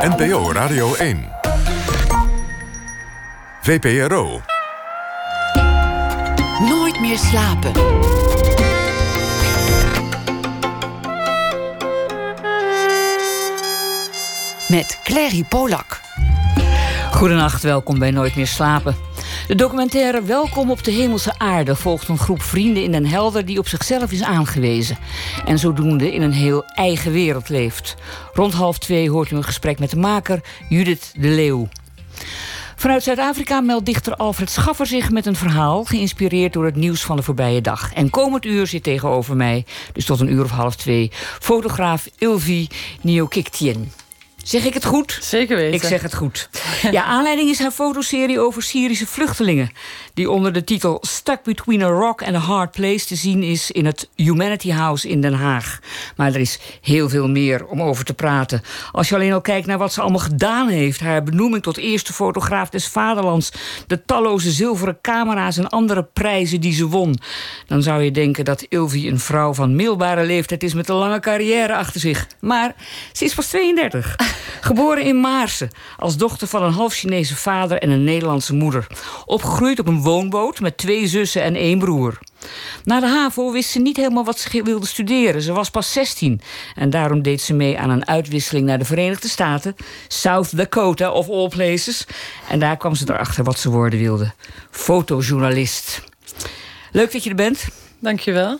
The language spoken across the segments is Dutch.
NPO Radio 1. VPRO. Nooit meer slapen. Met Clary Polak. Goedenacht, welkom bij Nooit meer slapen. De documentaire Welkom op de Hemelse Aarde volgt een groep vrienden in Den Helder die op zichzelf is aangewezen. En zodoende in een heel eigen wereld leeft. Rond half twee hoort u een gesprek met de maker Judith de Leeuw. Vanuit Zuid-Afrika meldt dichter Alfred Schaffer zich met een verhaal... geïnspireerd door het nieuws van de voorbije dag. En komend uur zit tegenover mij, dus tot een uur of half twee... fotograaf Ilvi Niokiktien. Zeg ik het goed? Zeker weten. Ik zeg het goed. Ja, aanleiding is haar fotoserie over Syrische vluchtelingen. Die onder de titel Stuck Between a Rock and a Hard Place te zien is in het Humanity House in Den Haag. Maar er is heel veel meer om over te praten. Als je alleen al kijkt naar wat ze allemaal gedaan heeft: haar benoeming tot eerste fotograaf des Vaderlands, de talloze zilveren camera's en andere prijzen die ze won, dan zou je denken dat Ilvi een vrouw van middelbare leeftijd is met een lange carrière achter zich. Maar ze is pas 32. Geboren in Maarsen als dochter van een half Chinese vader en een Nederlandse moeder. Opgegroeid op een woonboot met twee zussen en één broer. Na de HAVO wist ze niet helemaal wat ze wilde studeren. Ze was pas 16 en daarom deed ze mee aan een uitwisseling naar de Verenigde Staten, South Dakota of all places. En daar kwam ze erachter wat ze worden wilde: fotojournalist. Leuk dat je er bent. Dankjewel.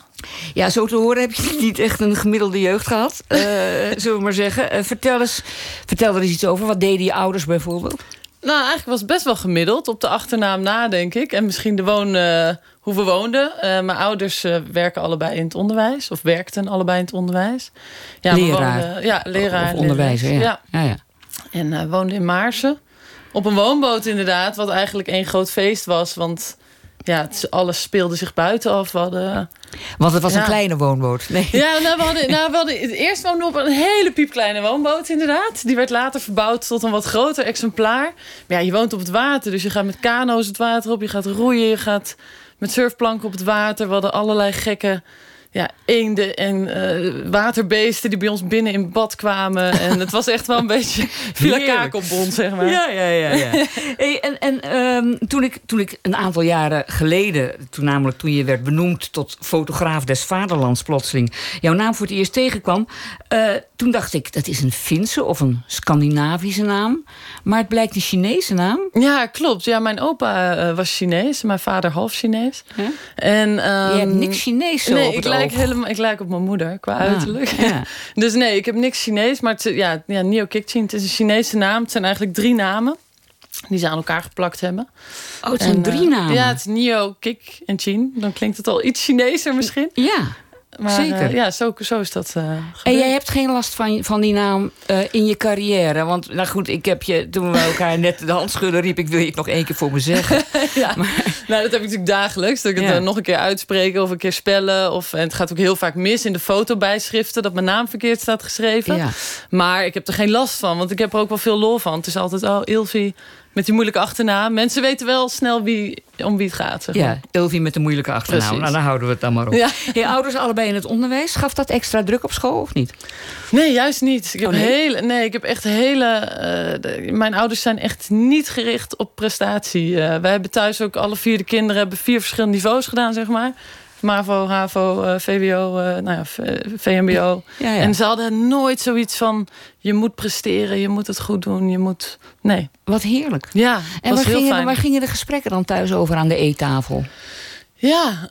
Ja, zo te horen heb je niet echt een gemiddelde jeugd gehad, uh, zullen we maar zeggen. Uh, vertel, eens, vertel er eens iets over. Wat deden je ouders bijvoorbeeld? Nou, eigenlijk was het best wel gemiddeld. Op de achternaam na, denk ik. En misschien de woon, uh, hoe we woonden. mijn ouders werken allebei in het onderwijs. Of werkten allebei in het onderwijs. Ja, leraar. Woonden, ja, leraar. Of onderwijzer, ja. ja. ja, ja. En woonden in Maarsen. Op een woonboot inderdaad. Wat eigenlijk één groot feest was. Want ja, het, alles speelde zich buiten af. Hadden, Want het was een kleine woonboot. Nee. Ja, nou, we hadden, nou, we hadden het eerst woonden op een hele piepkleine woonboot, inderdaad. Die werd later verbouwd tot een wat groter exemplaar. Maar ja, je woont op het water, dus je gaat met kano's het water op. Je gaat roeien, je gaat met surfplanken op het water. We hadden allerlei gekke ja, eenden en uh, waterbeesten die bij ons binnen in bad kwamen. En het was echt wel een beetje Villa Kakelbond, zeg maar. Ja, ja, ja. ja. hey, en en um, toen, ik, toen ik een aantal jaren geleden, toen namelijk toen je werd benoemd tot fotograaf des Vaderlands plotseling, jouw naam voor het eerst tegenkwam, uh, toen dacht ik, dat is een Finse of een Scandinavische naam. Maar het blijkt een Chinese naam. Ja, klopt. Ja, mijn opa uh, was Chinees, mijn vader half Chinees. Huh? En, um, je hebt niks Chinees zo nee, op het ik lijk helemaal, ik lijk op mijn moeder qua ah, uiterlijk. Ja. dus nee, ik heb niks Chinees. Maar het, ja, ja, Nio Kikchin, het is een Chinese naam. Het zijn eigenlijk drie namen die ze aan elkaar geplakt hebben. Oh, het zijn en, drie namen? Uh, ja, het is Nio, Kik en Chin. Dan klinkt het al iets Chinezer misschien. Ja. Maar, Zeker. Uh, ja, zo, zo is dat. Uh, en jij hebt geen last van, van die naam uh, in je carrière? Want, nou goed, ik heb je toen we elkaar net de hand schudden riep, ik wil je het nog één keer voor me zeggen. ja. Maar, nou, dat heb ik natuurlijk dagelijks. Dat ik het nog een keer uitspreken of een keer spellen. Of, en het gaat ook heel vaak mis in de fotobijschriften dat mijn naam verkeerd staat geschreven. Ja. Maar ik heb er geen last van, want ik heb er ook wel veel lol van. Het is altijd, oh, Ilvi met die moeilijke achternaam. Mensen weten wel snel wie, om wie het gaat. Zeg maar. Ja, Ilvi met de moeilijke achternaam. Precies. Nou, dan houden we het dan maar op. Ja. Je ouders allebei in het onderwijs. Gaf dat extra druk op school of niet? Nee, juist niet. Ik heb, Oh, nee? hele, nee, ik heb echt hele... eh, de- mijn ouders zijn echt niet gericht op prestatie. Eh, wij hebben thuis ook alle vier de kinderen... hebben vier verschillende niveaus gedaan, zeg maar. MAVO, HAVO, eh, VWO, eh, nou ja, VMBO. Ja, ja. En ze hadden nooit zoiets van... je moet presteren, je moet het goed doen, je moet... Nee. Wat heerlijk. Ja, En waar gingen, fijn. waar gingen de gesprekken dan thuis over aan de eettafel? Ja,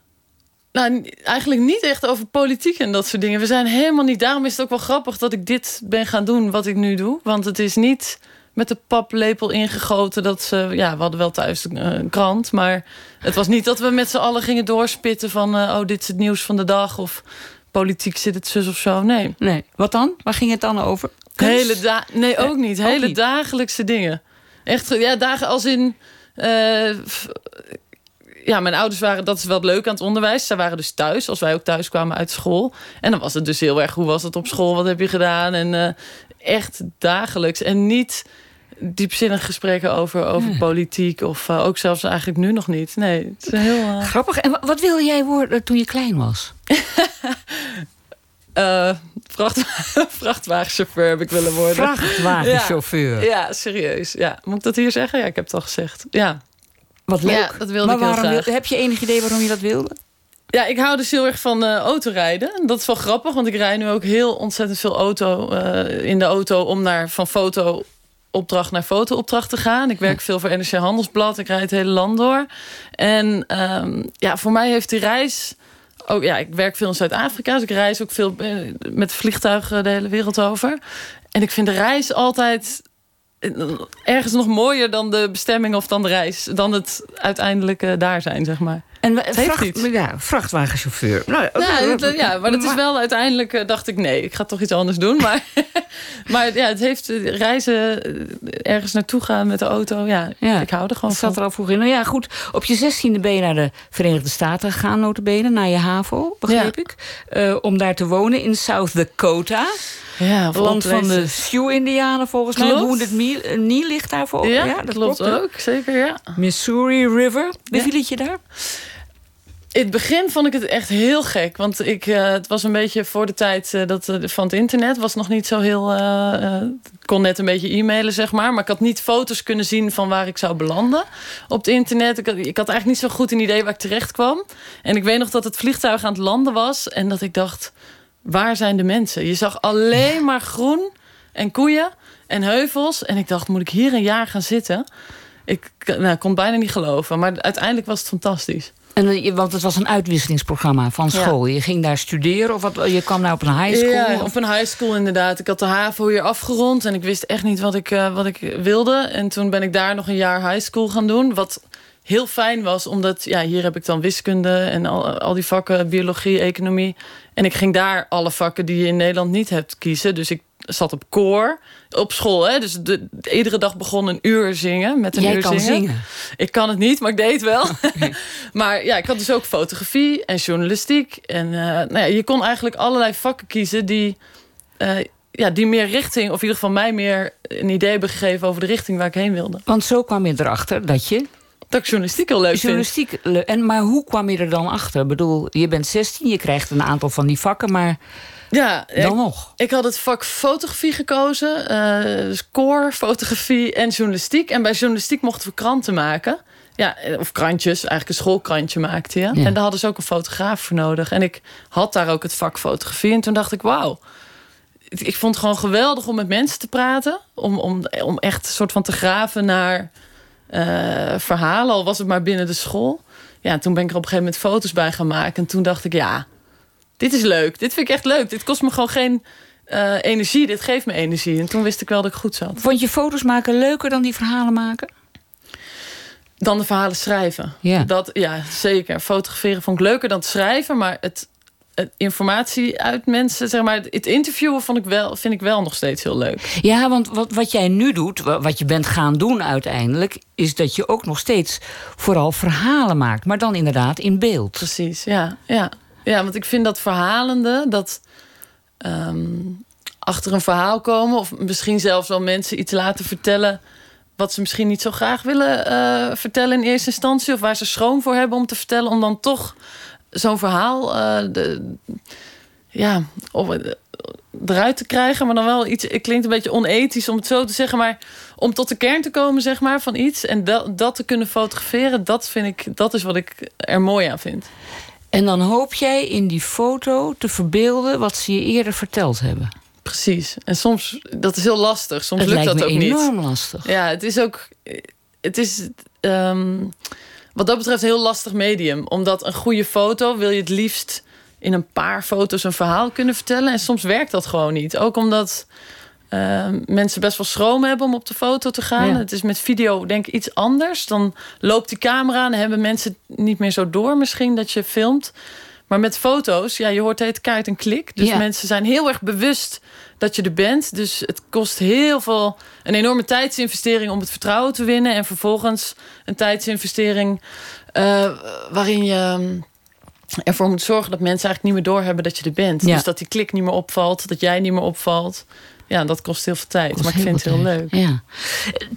nou, eigenlijk niet echt over politiek en dat soort dingen. We zijn helemaal niet. Daarom is het ook wel grappig dat ik dit ben gaan doen wat ik nu doe. Want het is niet met de paplepel ingegoten dat ze. Ja, we hadden wel thuis een, eh, een krant. Maar het was niet dat we met z'n allen gingen doorspitten van. eh, oh, dit is het nieuws van de dag. Of politiek zit het zus of zo. Nee. Nee. Wat dan? Waar ging het dan over? Kunst? Hele da nee, ook niet. ook Hele niet. dagelijkse dingen. Echt, ja, dagen als in. eh, ja, mijn ouders waren, dat is wel leuk aan het onderwijs. Zij waren dus thuis, als wij ook thuis kwamen uit school. En dan was het dus heel erg, hoe was het op school? Wat heb je gedaan? En eh, echt dagelijks. En niet diepzinnige gesprekken over, over politiek. Of eh, ook zelfs eigenlijk nu nog niet. Nee, het is heel... eh, Grappig. En wa- wat wilde jij worden toen je klein was? Eh, vracht, vrachtwagenchauffeur heb ik willen worden. Vrachtwagenchauffeur. Ja, ja, serieus. Ja. Moet ik dat hier zeggen? Ja, ik heb het al gezegd. Ja, Wat leuk. Ja, dat wilde maar ik heel waarom graag. wil- heb je enig idee waarom je dat wilde? ja ik hou dus heel erg van eh, autorijden. Dat is wel grappig, want ik rij nu ook heel ontzettend veel auto eh, in de auto... om naar, van fotoopdracht naar fotoopdracht te gaan. Ik werk veel voor NRC Handelsblad. Ik rijd het hele land door. En ehm, ja, voor mij heeft die reis... Ook, ja, ik werk veel in Zuid-Afrika, dus ik reis ook veel eh, met vliegtuigen de hele wereld over. En ik vind de reis altijd ergens nog mooier dan de bestemming of dan de reis. Dan het uiteindelijk eh, daar zijn, zeg maar. En we- vracht, ja, vrachtwagenchauffeur. Nou, Ja, dat- ja, maar dat is wel uiteindelijk eh, dacht ik nee, ik ga toch iets anders doen. Maar, maar ja, het heeft eh, reizen, ergens naartoe gaan met de auto. Ja, Ja, ik hou er gewoon Dat zat van. er al vroeg in. Nou ja, goed. Op je zestiende ben je naar de Verenigde Staten gegaan, notabene. Naar je HAVO, begreep Ja. ik. Om daar te wonen in South Dakota. Ja, land van de Sioux-Indianen, volgens mij. Wounded Knee, eh, ligt daarvoor. Ja, dat dat klopt ook, zeker ja. Missouri River. Beviel het je daar? In het begin vond ik het echt heel gek. Want ik, eh, het was een beetje voor de tijd eh, dat, van het internet. was nog niet zo heel... ik kon net een beetje e-mailen, zeg maar. Maar ik had niet foto's kunnen zien van waar ik zou belanden op het internet. Ik had eigenlijk niet zo goed een idee waar ik terecht kwam. En ik weet nog dat het vliegtuig aan het landen was. En dat ik dacht, waar zijn de mensen? Je zag alleen maar groen en koeien en heuvels. En ik dacht, moet ik hier een jaar gaan zitten? Ik nou, kon bijna niet geloven. Maar uiteindelijk was het fantastisch. En, eh, want het was een uitwisselingsprogramma van Ja. school. Je ging daar studeren of wat, je kwam nou op een high school? Ja, of- op een high school inderdaad. Ik had de HAVO hier afgerond en ik wist echt niet wat ik, eh, wat ik wilde. En toen ben ik daar nog een jaar high school gaan doen. Wat heel fijn was, omdat ja, hier heb ik dan wiskunde en al, al die vakken, biologie, economie. En ik ging daar alle vakken die je in Nederland niet hebt kiezen. Dus ik zat op koor op school. Hè? Dus de, iedere dag begon een uur zingen. Met een Jij uur kan zingen. zingen. Ik kan het niet, maar ik deed het wel. maar ja, ik had dus ook fotografie en journalistiek. En eh, nou ja, je kon eigenlijk allerlei vakken kiezen die, eh, ja, die meer richting, of in ieder geval mij meer een idee hebben gegeven over de richting waar ik heen wilde. Want zo kwam je erachter dat je Dat ik journalistiek heel leuk vind. journalistiek... le- En, maar hoe kwam je er dan achter? Ik bedoel, je bent 16, je krijgt een aantal van die vakken, maar Ja, dan ik, nog. ik had het vak fotografie gekozen. dus koor, fotografie en journalistiek. En bij journalistiek mochten we kranten maken. Ja, eh, of krantjes. Eigenlijk een schoolkrantje maakte je. Ja. En daar hadden ze ook een fotograaf voor nodig. En ik had daar ook het vak fotografie. En toen dacht ik, wauw. Ik ik vond het gewoon geweldig om met mensen te praten. Om, om, om echt een soort van te graven naar eh, verhalen. Al was het maar binnen de school. Ja, toen ben ik er op een gegeven moment foto's bij gaan maken. En toen dacht ik, ja, dit is leuk. Dit vind ik echt leuk. Dit kost me gewoon geen eh, energie. Dit geeft me energie. En toen wist ik wel dat ik goed zat. Vond je foto's maken leuker dan die verhalen maken? Dan de verhalen schrijven. Ja. Dat, ja, zeker. Fotograferen vond ik leuker dan het schrijven. Maar het informatie uit mensen, zeg maar, het interviewen vond ik wel, vind ik wel nog steeds heel leuk. Ja, want wat, wat jij nu doet, wa- wat je bent gaan doen uiteindelijk... is dat je ook nog steeds vooral verhalen maakt. Maar dan inderdaad in beeld. Precies, ja. Ja, ja want ik vind dat verhalende, dat ehm, achter een verhaal komen... of misschien zelfs wel mensen iets laten vertellen... wat ze misschien niet zo graag willen eh, vertellen in eerste instantie... of waar ze schroom voor hebben om te vertellen... om dan toch zo'n verhaal eh, de, ja, of, eruit te krijgen... maar dan wel iets, het klinkt een beetje onethisch om het zo te zeggen... maar om tot de kern te komen zeg maar, van iets... en dat, dat te kunnen fotograferen, dat, vind ik, dat is wat ik er mooi aan vind. En dan hoop jij in die foto te verbeelden wat ze je eerder verteld hebben. Precies. En soms, dat is heel lastig. Soms Het lukt lijkt dat me ook enorm niet. lastig. Ja, het is ook. Het is. ehm, wat dat betreft een heel lastig medium. Omdat een goede foto wil je het liefst in een paar foto's een verhaal kunnen vertellen. En soms werkt dat gewoon niet. Ook omdat ehm, mensen best wel schroom hebben om op de foto te gaan. Ja. Het is met video denk ik iets anders. Dan loopt die camera en hebben mensen niet meer zo door misschien dat je filmt. Maar met foto's, ja, je hoort het kaart en klik. Dus Ja. mensen zijn heel erg bewust dat je er bent. Dus het kost heel veel, een enorme tijdsinvestering om het vertrouwen te winnen. En vervolgens een tijdsinvestering eh, waarin je mm, ervoor moet zorgen dat mensen eigenlijk niet meer doorhebben dat je er bent. Ja. Dus dat die klik niet meer opvalt, dat jij niet meer opvalt. Ja, dat kost heel veel tijd. Kost maar ik vind het heel tijd. leuk. Ja.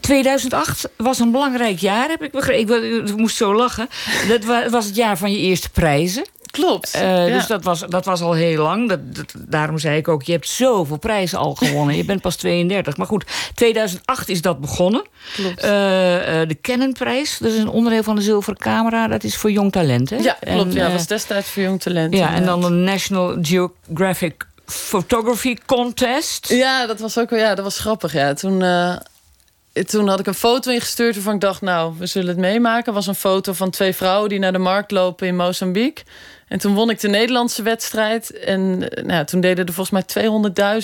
2008 was een belangrijk jaar, heb ik begrepen. Ik, ik moest zo lachen. Dat wa- was het jaar van je eerste prijzen. Klopt. Eh, ja. Dus dat was, dat was al heel lang. Dat, dat- daarom zei ik ook, je hebt zoveel prijzen al gewonnen. je bent pas 32. Maar goed, 2008 is dat begonnen. Klopt. Eh, eh, de Canon-prijs, dat is een onderdeel van de Zilveren Camera. Dat is voor jong talent, hè? ja, klopt. En, ja, eh, was destijds voor jong talent. ja, en dan de National Geographic Photography Contest. Ja, dat was ook wel, ja, dat was grappig. Ja. Toen, toen had ik een foto ingestuurd waarvan ik dacht, nou, we zullen het meemaken. was een foto van twee vrouwen die naar de markt lopen in Mozambique. En toen won ik de Nederlandse wedstrijd. En eh, nou, toen deden er volgens mij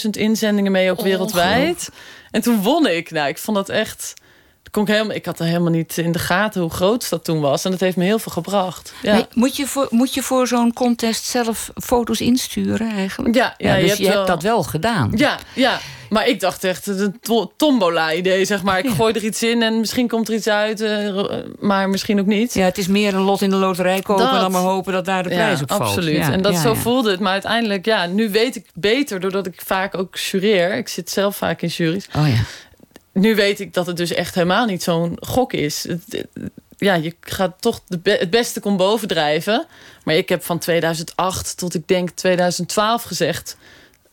200.000 inzendingen mee, ook wereldwijd. En toen won ik. Nou, ik vond dat echt. Kon ik, helemaal, ik had er helemaal niet in de gaten hoe groot dat toen was. En dat heeft me heel veel gebracht. Ja. Nee, moet, je voor, moet je voor zo'n contest zelf foto's insturen eigenlijk? Ja, ja, je dus hebt je hebt wel- dat wel gedaan. Ja, ja. Maar ik dacht echt, een to- tombola-idee, zeg maar. Ik Ja. gooi er iets in en misschien komt er iets uit, eh, maar misschien ook niet. Ja, het is meer een lot in de loterij kopen... Dat. en dan maar hopen dat daar de prijs op valt. absoluut. Ja, en dat zo voelde het. Maar uiteindelijk, ja, nu weet ik beter... doordat ik vaak ook jureer. Ik zit zelf vaak in juries. Oh ja. Nu weet ik dat het dus echt helemaal niet zo'n gok is. Het- het- ja, je gaat toch de be- het beste kon bovendrijven. Maar ik heb van 2008 tot ik denk 2012 gezegd...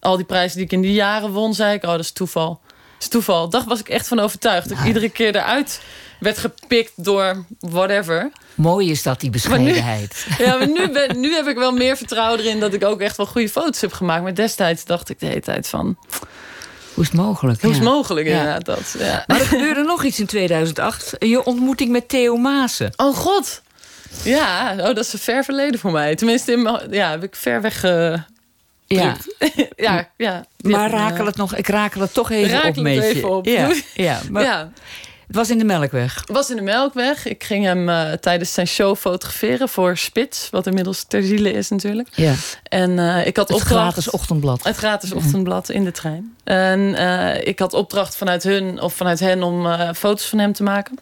al die prijzen die ik in die jaren won, zei ik... oh, dat is toeval. Dat is toeval. Daar was ik echt van overtuigd. Dat ik iedere keer eruit werd gepikt door whatever. Mooi is dat, die nu- bescheidenheid. Ja, maar nu, ben, nu heb ik wel meer vertrouwen erin... dat ik ook echt wel goede foto's heb gemaakt. Maar destijds dacht ik de hele tijd van... Hoe is het mogelijk? hoe is Ja. het mogelijk Ja. dat? Ja. Maar er gebeurde nog iets in 2008. Je ontmoeting met Theo Maassen. Oh god. Ja, oh, dat is een ver verleden voor mij. Tenminste, in ja, heb ik ver weg. eh, Ja, ja, ja. maar rakel het nog, ik rakel het toch even Rakel op het even op. Ja, ja, maar ja, het was in de Melkweg. het was in de Melkweg. Ik ging hem eh, tijdens zijn show fotograferen voor Spits, wat inmiddels ter ziele is natuurlijk. Ja, En eh, ik had het opdracht. gratis ochtendblad. Het gratis ochtendblad in de trein. En eh, ik had opdracht vanuit hun of vanuit hen om foto's van hem te maken.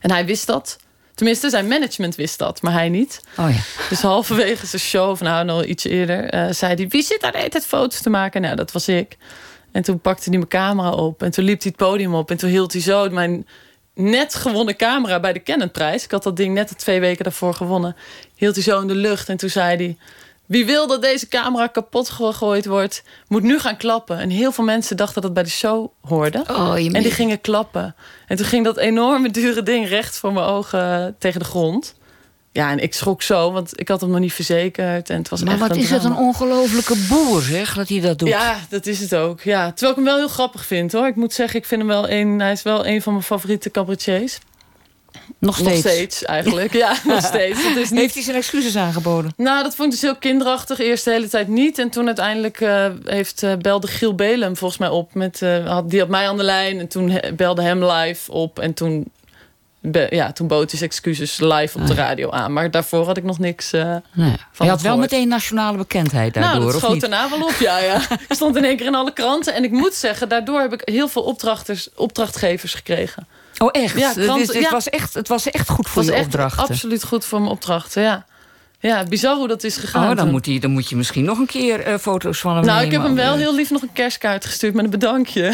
En hij wist dat. Tenminste, zijn management wist dat, maar hij niet. Oh ja. Dus halverwege zijn show, of nou nog iets eerder, eh, zei hij: Wie zit daar de hele tijd foto's te maken? Nou, dat was ik. En toen pakte hij mijn camera op. En toen liep hij het podium op. En toen hield hij zo mijn net gewonnen camera bij de Canonprijs. Ik had dat ding net de twee weken daarvoor gewonnen. Hield hij zo in de lucht. En toen zei hij: Wie wil dat deze camera kapot gegooid wordt, moet nu gaan klappen. En heel veel mensen dachten dat het bij de show hoorde. Oh, je En die gingen klappen. En toen ging dat enorme dure ding recht voor mijn ogen tegen de grond. Ja, en ik schrok zo, want ik had hem nog niet verzekerd. En het was Maar echt wat is het een ongelofelijke boer, zeg, dat hij dat doet. Ja, dat is het ook. Ja, terwijl ik hem wel heel grappig vind, hoor. Ik moet zeggen, ik vind hem wel een... Hij is wel een van mijn favoriete cabaretiers. Nog steeds. Nog steeds, eigenlijk. Ja, nog steeds. Is niet... Heeft hij zijn excuses aangeboden? Nou, dat vond ik dus heel kinderachtig. Eerst de hele tijd niet. En toen uiteindelijk eh, heeft eh, belde Giel Belem volgens mij op. Met, eh, had, die had mij aan de lijn. En toen belde hem live op. En toen, be- ja, toen bood hij zijn excuses live op de radio aan. Maar daarvoor had ik nog niks... Nee. Van Hij had wel meteen nationale bekendheid daardoor, nou, dat schoot daarna wel op, ja, ja. Ik stond in één keer in alle kranten. En ik moet zeggen, daardoor heb ik heel veel opdrachters, opdrachtgevers gekregen. Oh, echt? Ja, het, ja. was echt, het was echt goed voor je opdrachten. absoluut goed voor mijn opdrachten, ja. Ja, bizar hoe dat is gegaan. Oh, dan moet, hij, dan moet je misschien nog een keer eh, foto's van hem Nou, ik heb hem wel Eh, heel lief nog een kerstkaart gestuurd met een bedankje.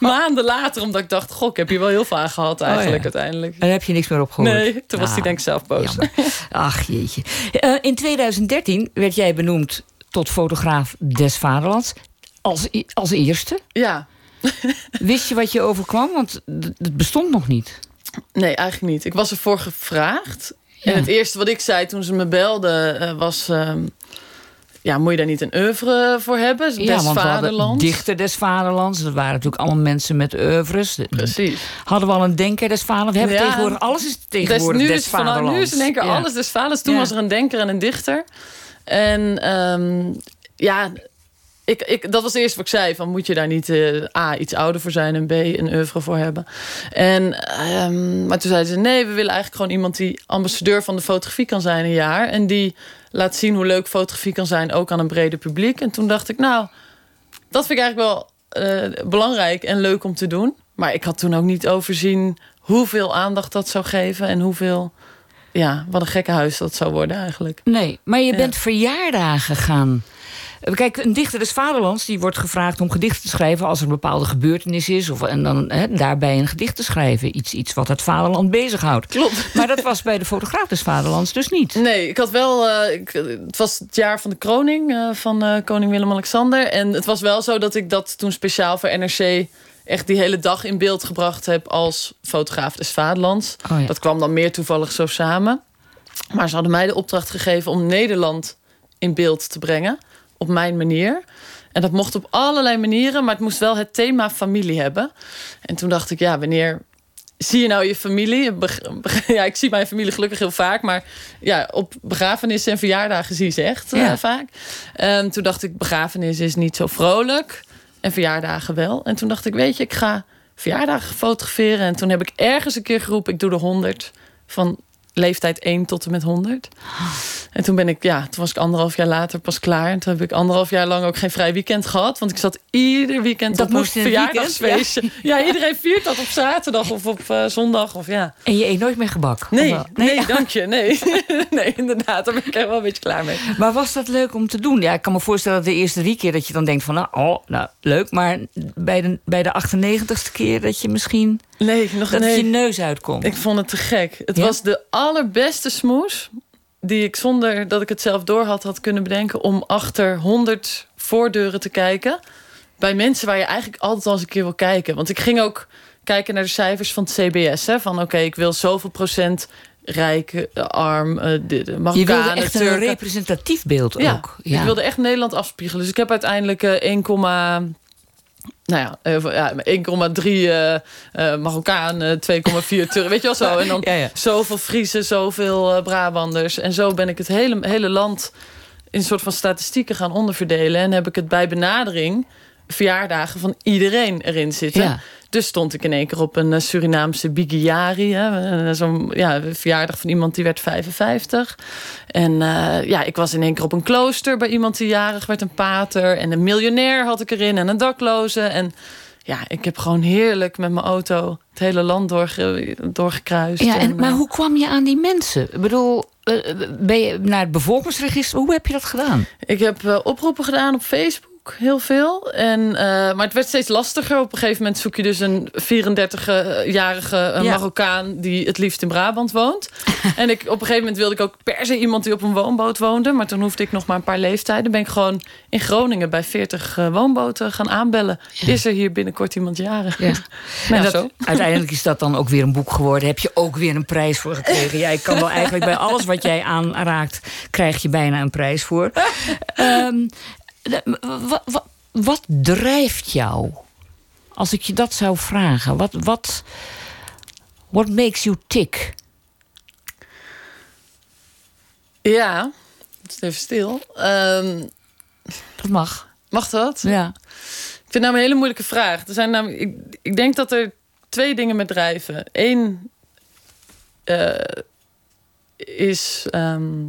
Maanden later, omdat ik dacht, goh, ik heb hier wel heel veel aan gehad eigenlijk Oh, ja. uiteindelijk. En daar heb je niks meer op gehoord? Nee, toen was hij Ah, denk ik zelf boos. jammer. Ach, jeetje. Eh, in 2013 werd jij benoemd tot fotograaf des Vaderlands. Als, als eerste. Ja, Wist je wat je overkwam? Want het bestond nog niet. nee, eigenlijk niet. Ik was ervoor gevraagd. Ja. En het eerste wat ik zei toen ze me belden eh, was... ehm, ja, moet je daar niet een oeuvre voor hebben? Des ja, want Vaderlands. dichter des Vaderlands. Dat waren natuurlijk allemaal mensen met oeuvres. Precies. Hadden we al een denker des Vaderlands. We hebben Ja. tegenwoordig alles is Dus tegenwoordig nu, des is vanaf, Vaderlands. nu is in één keer Ja. alles des vaders. Toen was er een denker en een dichter. En ehm, ja, ik, ik, dat was het eerste wat ik zei. Van, moet je daar niet eh, A, iets ouder voor zijn... en B, een oeuvre voor hebben. En, ehm, maar toen zeiden ze... nee, we willen eigenlijk gewoon iemand... die ambassadeur van de fotografie kan zijn een jaar. En die laat zien hoe leuk fotografie kan zijn... ook aan een breder publiek. En toen dacht ik, nou... dat vind ik eigenlijk wel eh, belangrijk en leuk om te doen. Maar ik had toen ook niet overzien... hoeveel aandacht dat zou geven... en hoeveel... Ja, wat een gekke huis dat zou worden eigenlijk. Nee, maar je Ja. bent verjaardagen gaan Kijk, een dichter des vaderlands die wordt gevraagd om gedichten te schrijven als er een bepaalde gebeurtenis is. Of, en dan daarbij een gedicht te schrijven. Iets, iets wat het vaderland bezighoudt. Klopt. Maar dat was bij de fotograaf des vaderlands dus niet. Nee, ik had wel. eh, ik, het was het jaar van de kroning eh, van eh, koning Willem-Alexander. En het was wel zo dat ik dat toen speciaal voor NRC echt die hele dag in beeld gebracht heb als fotograaf des vaderlands. Oh ja. Dat kwam dan meer toevallig zo samen. Maar ze hadden mij de opdracht gegeven om Nederland in beeld te brengen. Op mijn manier. En dat mocht op allerlei manieren, maar het moest wel het thema familie hebben. En toen dacht ik, ja, wanneer zie je nou je familie? Ja, ik zie mijn familie gelukkig heel vaak, maar ja, op begrafenissen en verjaardagen zie je ze echt eh, vaak. En toen dacht ik, begrafenis is niet zo vrolijk en verjaardagen wel. En toen dacht ik, weet je, ik ga verjaardagen fotograferen. En toen heb ik ergens een keer geroepen, ik doe de 100 van leeftijd 1 tot en met 100. En toen ben ik, ja, toen was ik anderhalf jaar later pas klaar. En toen heb ik anderhalf jaar lang ook geen vrij weekend gehad. Want ik zat ieder weekend Dat op een moest weekend, verjaardagsfeestje. Ja. iedereen viert dat op zaterdag of op eh, zondag. Of, ja. En je eet nooit meer gebak? Nee, nee, dank je. Nee. nee, inderdaad, daar ben ik er wel een beetje klaar mee. Maar was dat leuk om te doen? Ja, ik kan me voorstellen dat de eerste drie keer dat je dan denkt van... nou, oh, nou leuk, maar bij de, bij de 98ste keer dat je misschien... Nee, nog dat nee. het je neus uitkomt. Ik vond het te gek. Het Ja? was de allerbeste smoes die ik zonder dat ik het zelf door had, had kunnen bedenken om achter 100 voordeuren te kijken bij mensen waar je eigenlijk altijd al eens een keer wil kijken. Want ik ging ook kijken naar de cijfers van het CBS. Hè, van oké, ik wil zoveel procent rijk, eh, arm, de, de je wilde echt een Turken. representatief beeld Ja, ook. ik wilde echt Nederland afspiegelen. Dus ik heb uiteindelijk eh 1, nou ja, eh, ja 1,3 eh eh, Marokkaan, eh, 2,4 Turk. Weet je wel zo? En dan Ja, ja. zoveel Friesen, zoveel eh, Brabanders. En zo ben ik het hele, hele land in een soort van statistieken gaan onderverdelen. En heb ik het bij benadering verjaardagen van iedereen erin zitten. Ja. Dus stond ik in één keer op een eh, Surinaamse Bigiari. eh, Zo'n ja, verjaardag van iemand die werd 55. En eh, ja, ik was in één keer op een klooster bij iemand die jarig werd, een pater. En een miljonair had ik erin en een dakloze. En ja, ik heb gewoon heerlijk met mijn auto het hele land doorge, doorgekruist. Ja, en, maar hoe kwam je aan die mensen? Ik bedoel, ben je naar het bevolkingsregister? Hoe heb je dat gedaan? Ik heb oproepen gedaan op Facebook, heel veel. En, eh, maar het werd steeds lastiger. Op een gegeven moment zoek je dus een 34-jarige eh, Ja. Marokkaan... die het liefst in Brabant woont. en ik, op een gegeven moment wilde ik ook per se iemand die op een woonboot woonde. Maar toen hoefde ik nog maar een paar leeftijden. Ben ik gewoon in Groningen bij 40 eh, woonboten gaan aanbellen. Is er hier binnenkort iemand jarig? Ja. Nou, dat, zo. uiteindelijk is dat dan ook weer een boek geworden. Heb je ook weer een prijs voor gekregen? Ja, ik kan wel eigenlijk bij alles wat jij aanraakt, krijg je bijna een prijs voor. Ehm, wat drijft jou? Als ik je dat zou vragen, wat, wat what makes you tick? Ja, het is even stil. Ehm, Dat mag. mag dat? Ja. Ik vind het nou een hele moeilijke vraag. Er zijn namelijk, ik, ik denk dat er twee dingen me drijven. Eén eh, is ehm,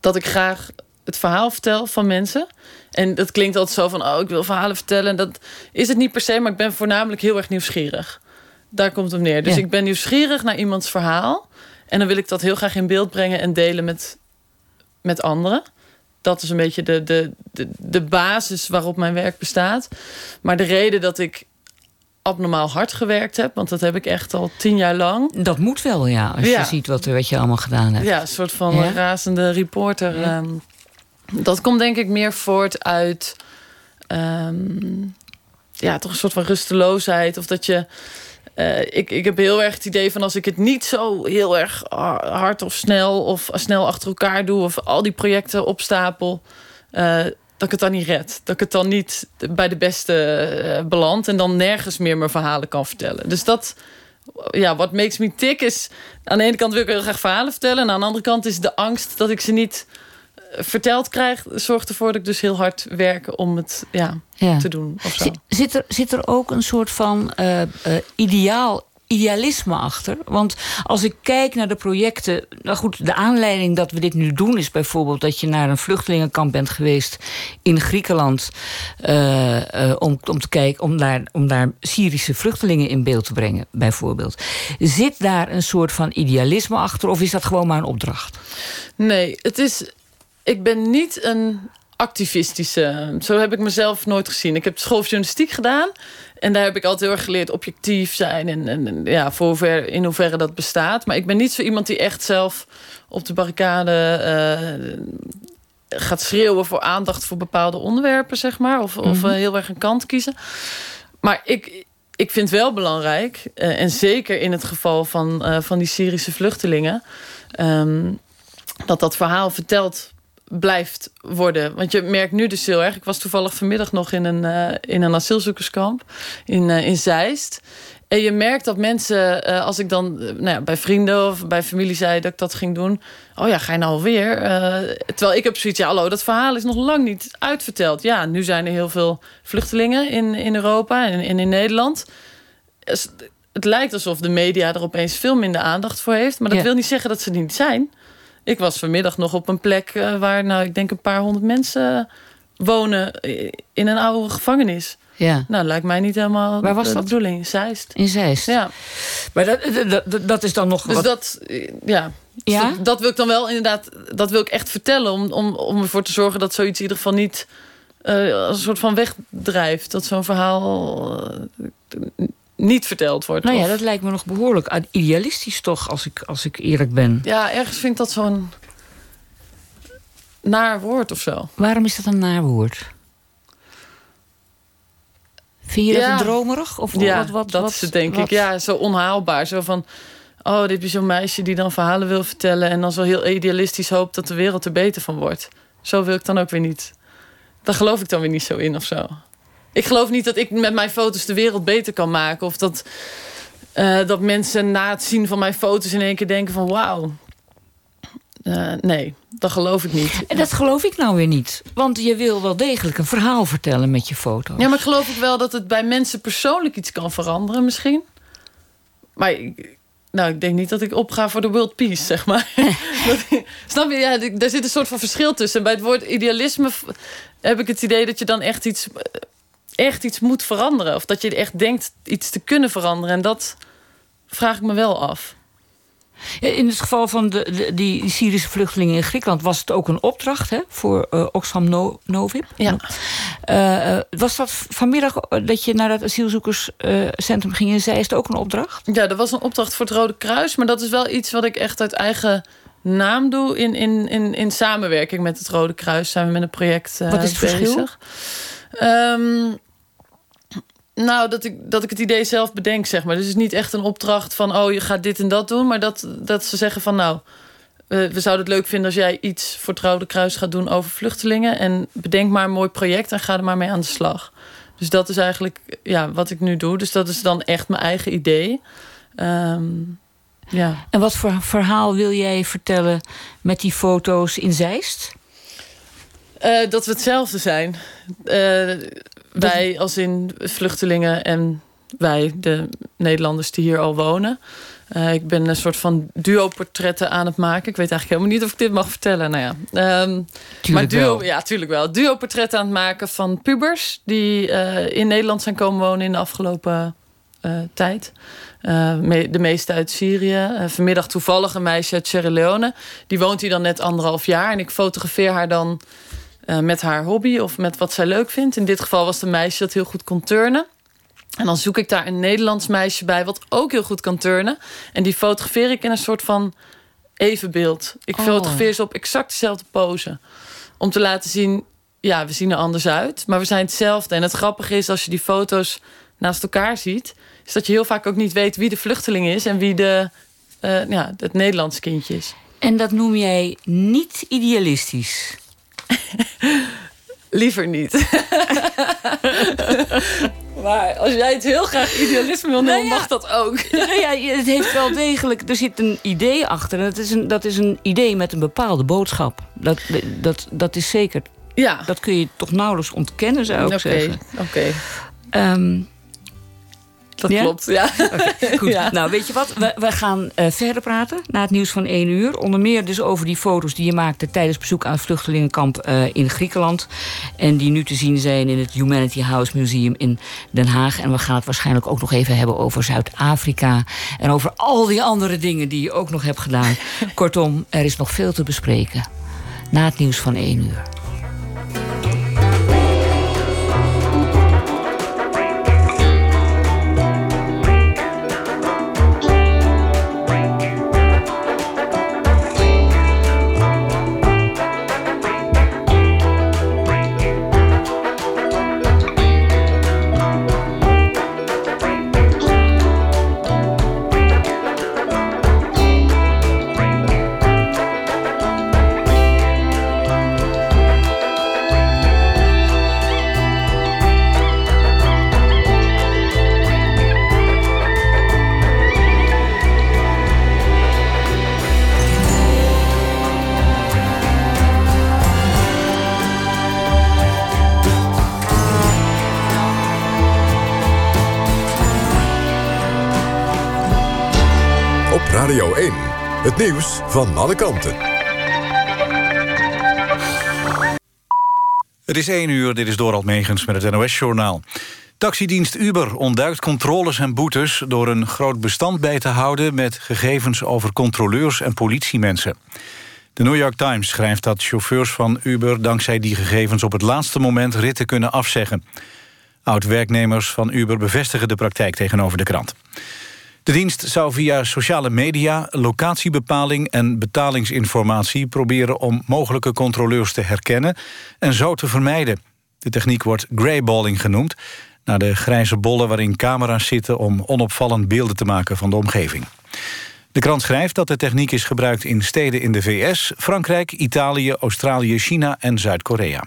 dat ik graag het verhaal vertel van mensen. En dat klinkt altijd zo van, oh, ik wil verhalen vertellen. En dat is het niet per se, maar ik ben voornamelijk heel erg nieuwsgierig. Daar komt het neer. Dus Ja. ik ben nieuwsgierig naar iemands verhaal. En dan wil ik dat heel graag in beeld brengen en delen met, met anderen. Dat is een beetje de, de, de, de basis waarop mijn werk bestaat. Maar de reden dat ik abnormaal hard gewerkt heb... want dat heb ik echt al tien jaar lang... Dat moet wel, ja. Als Ja. je ziet wat, wat je allemaal gedaan hebt. Ja, een soort van Ja? razende reporter. Ja. ehm, dat komt denk ik meer voort uit... ehm, ja, toch een soort van rusteloosheid. Of dat je... eh, ik, ik heb heel erg het idee van als ik het niet zo heel erg ha- hard of snel... of snel achter elkaar doe of al die projecten opstapel... eh, dat ik het dan niet red. Dat ik het dan niet bij de beste eh, beland... en dan nergens meer mijn verhalen kan vertellen. Dus dat ja, wat makes me tick is... aan de ene kant wil ik heel graag verhalen vertellen... en aan de andere kant is de angst dat ik ze niet verteld krijg... zorgt ervoor dat ik dus heel hard werk om het ja, Ja. te doen. Of zo. Zit, er, zit er ook een soort van eh, ideaal, idealisme achter? Want als ik kijk naar de projecten... Nou goed, de aanleiding dat we dit nu doen is bijvoorbeeld... dat je naar een vluchtelingenkamp bent geweest in Griekenland... eh, om, om, te kijken, om, daar, om daar Syrische vluchtelingen in beeld te brengen, bijvoorbeeld. Zit daar een soort van idealisme achter... of is dat gewoon maar een opdracht? Nee, het is... Ik ben niet een activistische. Zo heb ik mezelf nooit gezien. Ik heb schooljournalistiek gedaan. En daar heb ik altijd heel erg geleerd objectief zijn. En, en ja, voor hoever, in hoeverre dat bestaat. Maar ik ben niet zo iemand die echt zelf op de barricade uh, gaat schreeuwen voor aandacht voor bepaalde onderwerpen, zeg maar. Of, of mhm. heel erg een kant kiezen. Maar ik, ik vind wel belangrijk, uh, en zeker in het geval van, van die Syrische vluchtelingen, um, dat dat verhaal verteld blijft worden. Want je merkt nu dus heel erg. Ik was toevallig vanmiddag nog in een, uh, in een asielzoekerskamp in, uh, in Zeist. En je merkt dat mensen, uh, als ik dan nou ja, bij vrienden of bij familie zei dat ik dat ging doen. Oh ja, ga je nou alweer? terwijl ik heb zoiets, ja, hallo, dat verhaal is nog lang niet uitverteld. Ja, nu zijn er heel veel vluchtelingen in, in Europa en, en in Nederland. Het lijkt alsof de media er opeens veel minder aandacht voor heeft. Maar dat wil niet zeggen dat ze er niet zijn. Ik was vanmiddag nog op een plek uh, waar, nou, ik denk een paar honderd mensen wonen in een oude gevangenis. Ja. Nou, lijkt mij niet helemaal Waar was de, dat? bedoeling. In Zeist. In Zeist. Ja. Maar dat, dat, dat is dan nog dus wat... dat, ja. Dus ja? Dat, dat, wil ik dan wel inderdaad, dat wil ik echt vertellen. Om, om, om ervoor te zorgen dat zoiets in ieder geval niet uh, als een soort van wegdrijft. Dat zo'n verhaal uh, niet verteld wordt. Nou ja, of... dat lijkt me nog behoorlijk idealistisch toch, als ik, als ik eerlijk ben. Ja, ergens vind ik dat zo'n naar woord of zo. Waarom is dat een naar woord? Vind je dat een dromerig? Of ja, wat, wat, dat wat, is het denk wat? ik. Ja, zo onhaalbaar. Zo van, oh, dit is zo'n meisje die dan verhalen wil vertellen... en dan zo heel idealistisch hoopt dat de wereld er beter van wordt. Zo wil ik dan ook weer niet. Daar geloof ik dan weer niet zo in of zo. Ik geloof niet dat ik met mijn foto's de wereld beter kan maken. Of dat, uh, dat mensen na het zien van mijn foto's in één keer denken van... wauw, uh, nee, dat geloof ik niet. En dat geloof ik nou weer niet. Want je wil wel degelijk een verhaal vertellen met je foto's. Ja, maar geloof ik wel dat het bij mensen persoonlijk iets kan veranderen misschien. Maar ik, nou, ik denk niet dat ik opga voor de world peace, zeg maar. dat, snap je? Ja, daar zit een soort van verschil tussen. Bij het woord idealisme heb ik het idee dat je dan echt iets echt iets moet veranderen. Of dat je echt denkt iets te kunnen veranderen. En dat vraag ik me wel af. In het geval van de, de, die Syrische vluchtelingen in Griekenland... was het ook een opdracht hè, voor uh, Oxfam no, Novib. Ja. Uh, was dat vanmiddag dat je naar dat asielzoekerscentrum ging in Zeist ook een opdracht? Ja, dat was een opdracht voor het Rode Kruis. Maar dat is wel iets wat ik echt uit eigen naam doe... in, in, in, in samenwerking met het Rode Kruis. Zijn we met een project uh, Wat is het bezig. verschil? Um, nou, dat ik, dat ik het idee zelf bedenk, zeg maar. Dus het is niet echt een opdracht van... oh, je gaat dit en dat doen. Maar dat, dat ze zeggen van... nou, we, we zouden het leuk vinden als jij iets voor Rode Kruis gaat doen... over vluchtelingen. En bedenk maar een mooi project en ga er maar mee aan de slag. Dus dat is eigenlijk ja, wat ik nu doe. Dus dat is dan echt mijn eigen idee. Um, ja. En wat voor verhaal wil jij vertellen met die foto's in Zeist? Uh, dat we hetzelfde zijn. Uh, wij als in vluchtelingen en wij, de Nederlanders die hier al wonen. Uh, ik ben een soort van duo-portretten aan het maken. Ik weet eigenlijk helemaal niet of ik dit mag vertellen. Nou ja, um, maar duo, wel. ja, tuurlijk wel. Duo-portretten aan het maken van pubers die uh, in Nederland zijn komen wonen in de afgelopen uh, tijd. Me de meeste uit Syrië. vanmiddag toevallig een meisje uit Sierra Leone. Die woont hier dan net anderhalf jaar. En ik fotografeer haar dan uh, met haar hobby of met wat zij leuk vindt. In dit geval was een meisje dat heel goed kon turnen. En dan zoek ik daar een Nederlands meisje bij wat ook heel goed kan turnen. En die fotografeer ik in een soort van evenbeeld. Ik Oh. fotografeer ze op exact dezelfde pose. Om te laten zien, ja, we zien er anders uit. Maar we zijn hetzelfde. En het grappige is, als je die foto's naast elkaar ziet... is dat je heel vaak ook niet weet wie de vluchteling is... en wie de, uh, ja, het Nederlands kindje is. En dat noem jij niet idealistisch? Liever niet. maar als jij het heel graag idealisme wil noemen, Nou ja. mag dat ook. Nou ja, het heeft wel degelijk. Er zit een idee achter. En dat is een, dat is een idee met een bepaalde boodschap. Dat, dat, dat is zeker. Ja, Dat kun je toch nauwelijks ontkennen, zou ik oké. zeggen. Oké, Ehm, dat Ja? klopt. Ja. Goed, Ja. nou weet je wat? We, we gaan eh, verder praten na het nieuws van 1 uur. Onder meer dus over die foto's die je maakte tijdens bezoek aan het vluchtelingenkamp eh, in Griekenland. En die nu te zien zijn in het Humanity House Museum in Den Haag. En we gaan het waarschijnlijk ook nog even hebben over Zuid-Afrika. En over al die andere dingen die je ook nog hebt gedaan. Kortom, er is nog veel te bespreken. Na het nieuws van 1 uur. Het nieuws van alle kanten. Het is 1 uur, dit is Dorald Megens met het NOS-journaal. Taxidienst Uber ontduikt controles en boetes... door een groot bestand bij te houden met gegevens over controleurs en politiemensen. De New York Times schrijft dat chauffeurs van Uber... dankzij die gegevens op het laatste moment ritten kunnen afzeggen. Oud-werknemers van Uber bevestigen de praktijk tegenover de krant. De dienst zou via sociale media, locatiebepaling en betalingsinformatie proberen om mogelijke controleurs te herkennen en zo te vermijden. De techniek wordt greyballing genoemd, naar de grijze bollen waarin camera's zitten om onopvallend beelden te maken van de omgeving. De krant schrijft dat de techniek is gebruikt in steden in de VS, Frankrijk, Italië, Australië, China en Zuid-Korea.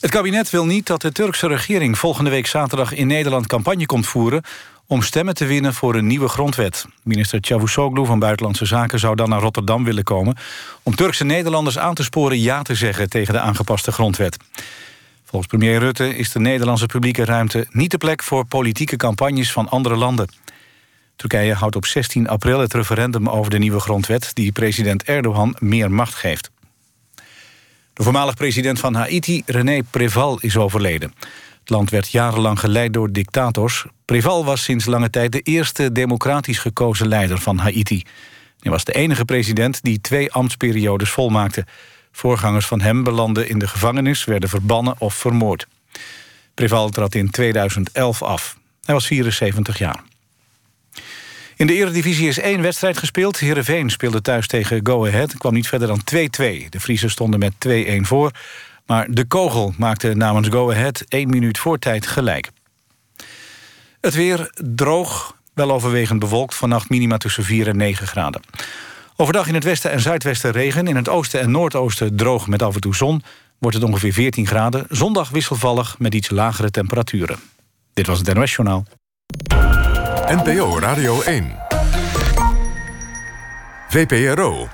Het kabinet wil niet dat de Turkse regering volgende week zaterdag in Nederland campagne komt voeren om stemmen te winnen voor een nieuwe grondwet. Minister Cavusoglu van Buitenlandse Zaken zou dan naar Rotterdam willen komen... om Turkse Nederlanders aan te sporen ja te zeggen tegen de aangepaste grondwet. Volgens premier Rutte is de Nederlandse publieke ruimte niet de plek... voor politieke campagnes van andere landen. Turkije houdt op 16 april het referendum over de nieuwe grondwet... die president Erdogan meer macht geeft. De voormalig president van Haiti, René Preval, is overleden. Het land werd jarenlang geleid door dictators. Preval was sinds lange tijd de eerste democratisch gekozen leider van Haiti. Hij was de enige president die twee ambtsperiodes volmaakte. Voorgangers van hem belanden in de gevangenis, werden verbannen of vermoord. Preval trad in 2011 af. Hij was 74 jaar. In de Eredivisie is één wedstrijd gespeeld. Heerenveen speelde thuis tegen Go Ahead. kwam niet verder dan 2-2. De Friesen stonden met 2-1 voor. Maar de kogel maakte namens Go Ahead één minuut voor tijd gelijk. Het weer droog, wel overwegend bewolkt. Vannacht minima tussen 4 en 9 graden. Overdag in het westen en zuidwesten regen. In het oosten en noordoosten droog met af en toe zon. Wordt het ongeveer 14 graden. Zondag wisselvallig met iets lagere temperaturen. Dit was het NOS Journaal. NPO Radio 1. VPRO.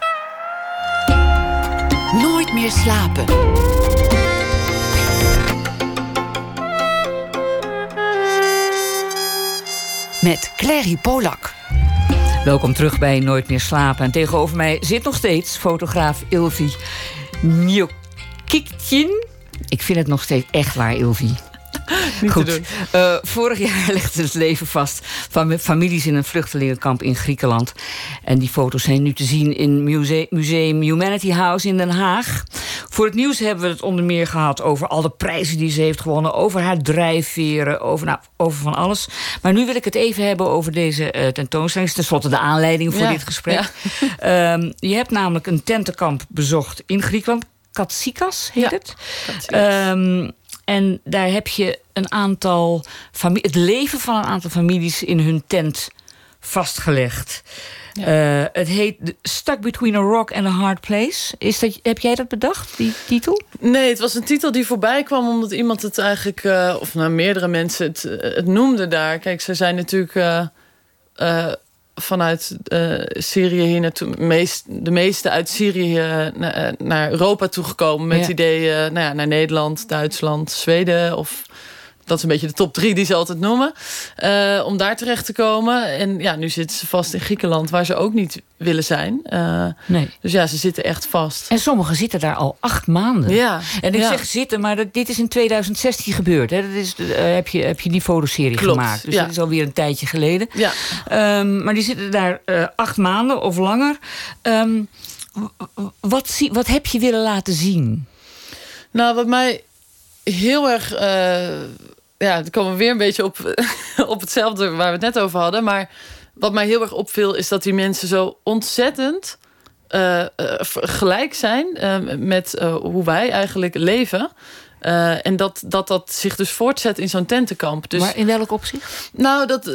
Nooit meer slapen. Met Clary Polak. Welkom terug bij Nooit meer slapen. En tegenover mij zit nog steeds fotograaf Ilvi Njokiktjin. Ik vind het nog steeds echt waar, Ilvi. Goed. Uh, vorig jaar legde het leven vast van families in een vluchtelingenkamp in Griekenland. En die foto's zijn nu te zien in Museum, Museum Humanity House in Den Haag. Voor het nieuws hebben we het onder meer gehad over al de prijzen die ze heeft gewonnen, over haar drijfveren, over, nou, over van alles. Maar nu wil ik het even hebben over deze uh, tentoonstelling. Ten slotte de aanleiding voor dit gesprek. Ja. um, je hebt namelijk een tentenkamp bezocht in Griekenland. Katsikas heet het. Um, en daar heb je een aantal het leven van een aantal families in hun tent vastgelegd. Ja. Uh, het heet Stuck Between a Rock and a Hard Place. Is dat, heb jij dat bedacht, die titel? Nee, het was een titel die voorbij kwam omdat iemand het eigenlijk, uh, of nou meerdere mensen het, het noemden daar. Kijk, ze zijn natuurlijk uh, vanuit Syrië hier naartoe, meest, de meeste uit Syrië naar, naar Europa toegekomen met ja. idee nou ja, naar Nederland, Duitsland, Zweden of dat is een beetje de top drie die ze altijd noemen. Uh, om daar terecht te komen. En ja, nu zitten ze vast in Griekenland, waar ze ook niet willen zijn. Uh, nee. Dus ja, ze zitten echt vast. En sommigen zitten daar al acht maanden. Ja. En ik ja. zeg zitten, maar dat, dit is in 2016 gebeurd. Hè? Dat is, uh, heb, je, heb je die fotoserie Klopt, gemaakt. Dus ja. dat is alweer een tijdje geleden. Ja. Um, maar die zitten daar acht maanden of langer. Um, wat, zie, wat heb je willen laten zien? Nou, wat mij heel erg ja, dan komen we weer een beetje op, op hetzelfde waar we het net over hadden. Maar wat mij heel erg opviel, is dat die mensen zo ontzettend uh, uh, gelijk zijn uh, met hoe wij eigenlijk leven. Uh, en dat, dat dat zich dus voortzet in zo'n tentenkamp. Dus, maar in welk opzicht? Nou, dat uh,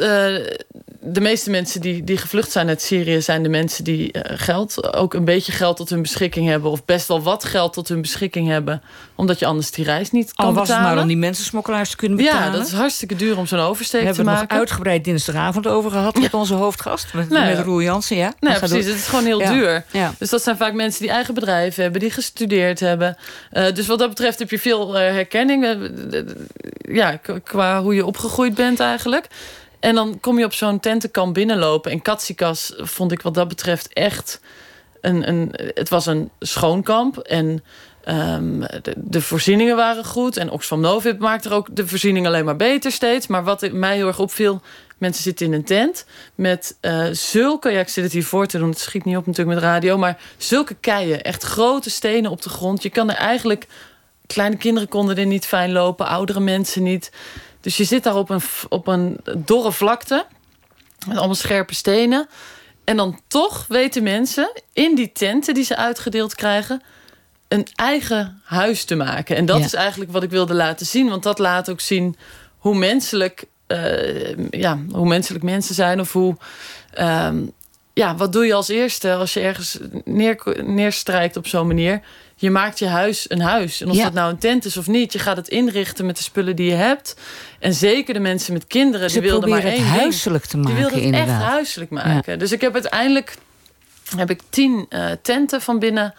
de meeste mensen die, die gevlucht zijn uit Syrië... zijn de mensen die uh, geld, ook een beetje geld tot hun beschikking hebben... of best wel wat geld tot hun beschikking hebben... omdat je anders die reis niet kan Al was betalen. het maar om die mensensmokkelaars te kunnen betalen. Ja, dat is hartstikke duur om zo'n oversteek We te hebben maken. nog uitgebreid dinsdagavond over gehad... met onze hoofdgast, met, Nou met Roel Jansen. Ja, Nee, precies. Het is gewoon heel Ja. duur. Ja. Dus dat zijn vaak mensen die eigen bedrijven hebben, die gestudeerd hebben. Eh, dus wat dat betreft heb je veel eh, herkenning. eh, ja, qua hoe je opgegroeid bent eigenlijk. En dan kom je op zo'n tentenkamp binnenlopen. En Katsikas vond ik wat dat betreft echt een... een het was een schoonkamp en... Um, de, voorzieningen waren goed. En Oxfam Novib maakt er ook de voorzieningen alleen maar beter steeds. Maar wat mij heel erg opviel... Mensen zitten in een tent met uh, zulke... Ja, ik zit het hier voor te doen. Het schiet niet op natuurlijk met radio. Maar zulke keien. Echt grote stenen op de grond. Je kan er eigenlijk... Kleine kinderen konden er niet fijn lopen. Oudere mensen niet. Dus je zit daar op een, op een dorre vlakte. Met allemaal scherpe stenen. En dan toch weten mensen in die tenten die ze uitgedeeld krijgen een eigen huis te maken. En dat is eigenlijk wat ik wilde laten zien. Want dat laat ook zien hoe menselijk, uh, ja, hoe menselijk mensen zijn. Of hoe. Um, ja, wat doe je als eerste als je ergens neer, neerstrijkt op zo'n manier? Je maakt je huis een huis. En of dat nou een tent is of niet, je gaat het inrichten met de spullen die je hebt. En zeker de mensen met kinderen, Ze die wilden maar één het huiselijk te maken. Die wilden het inderdaad. echt huiselijk maken. Dus ik heb uiteindelijk heb ik tien uh, tenten van binnen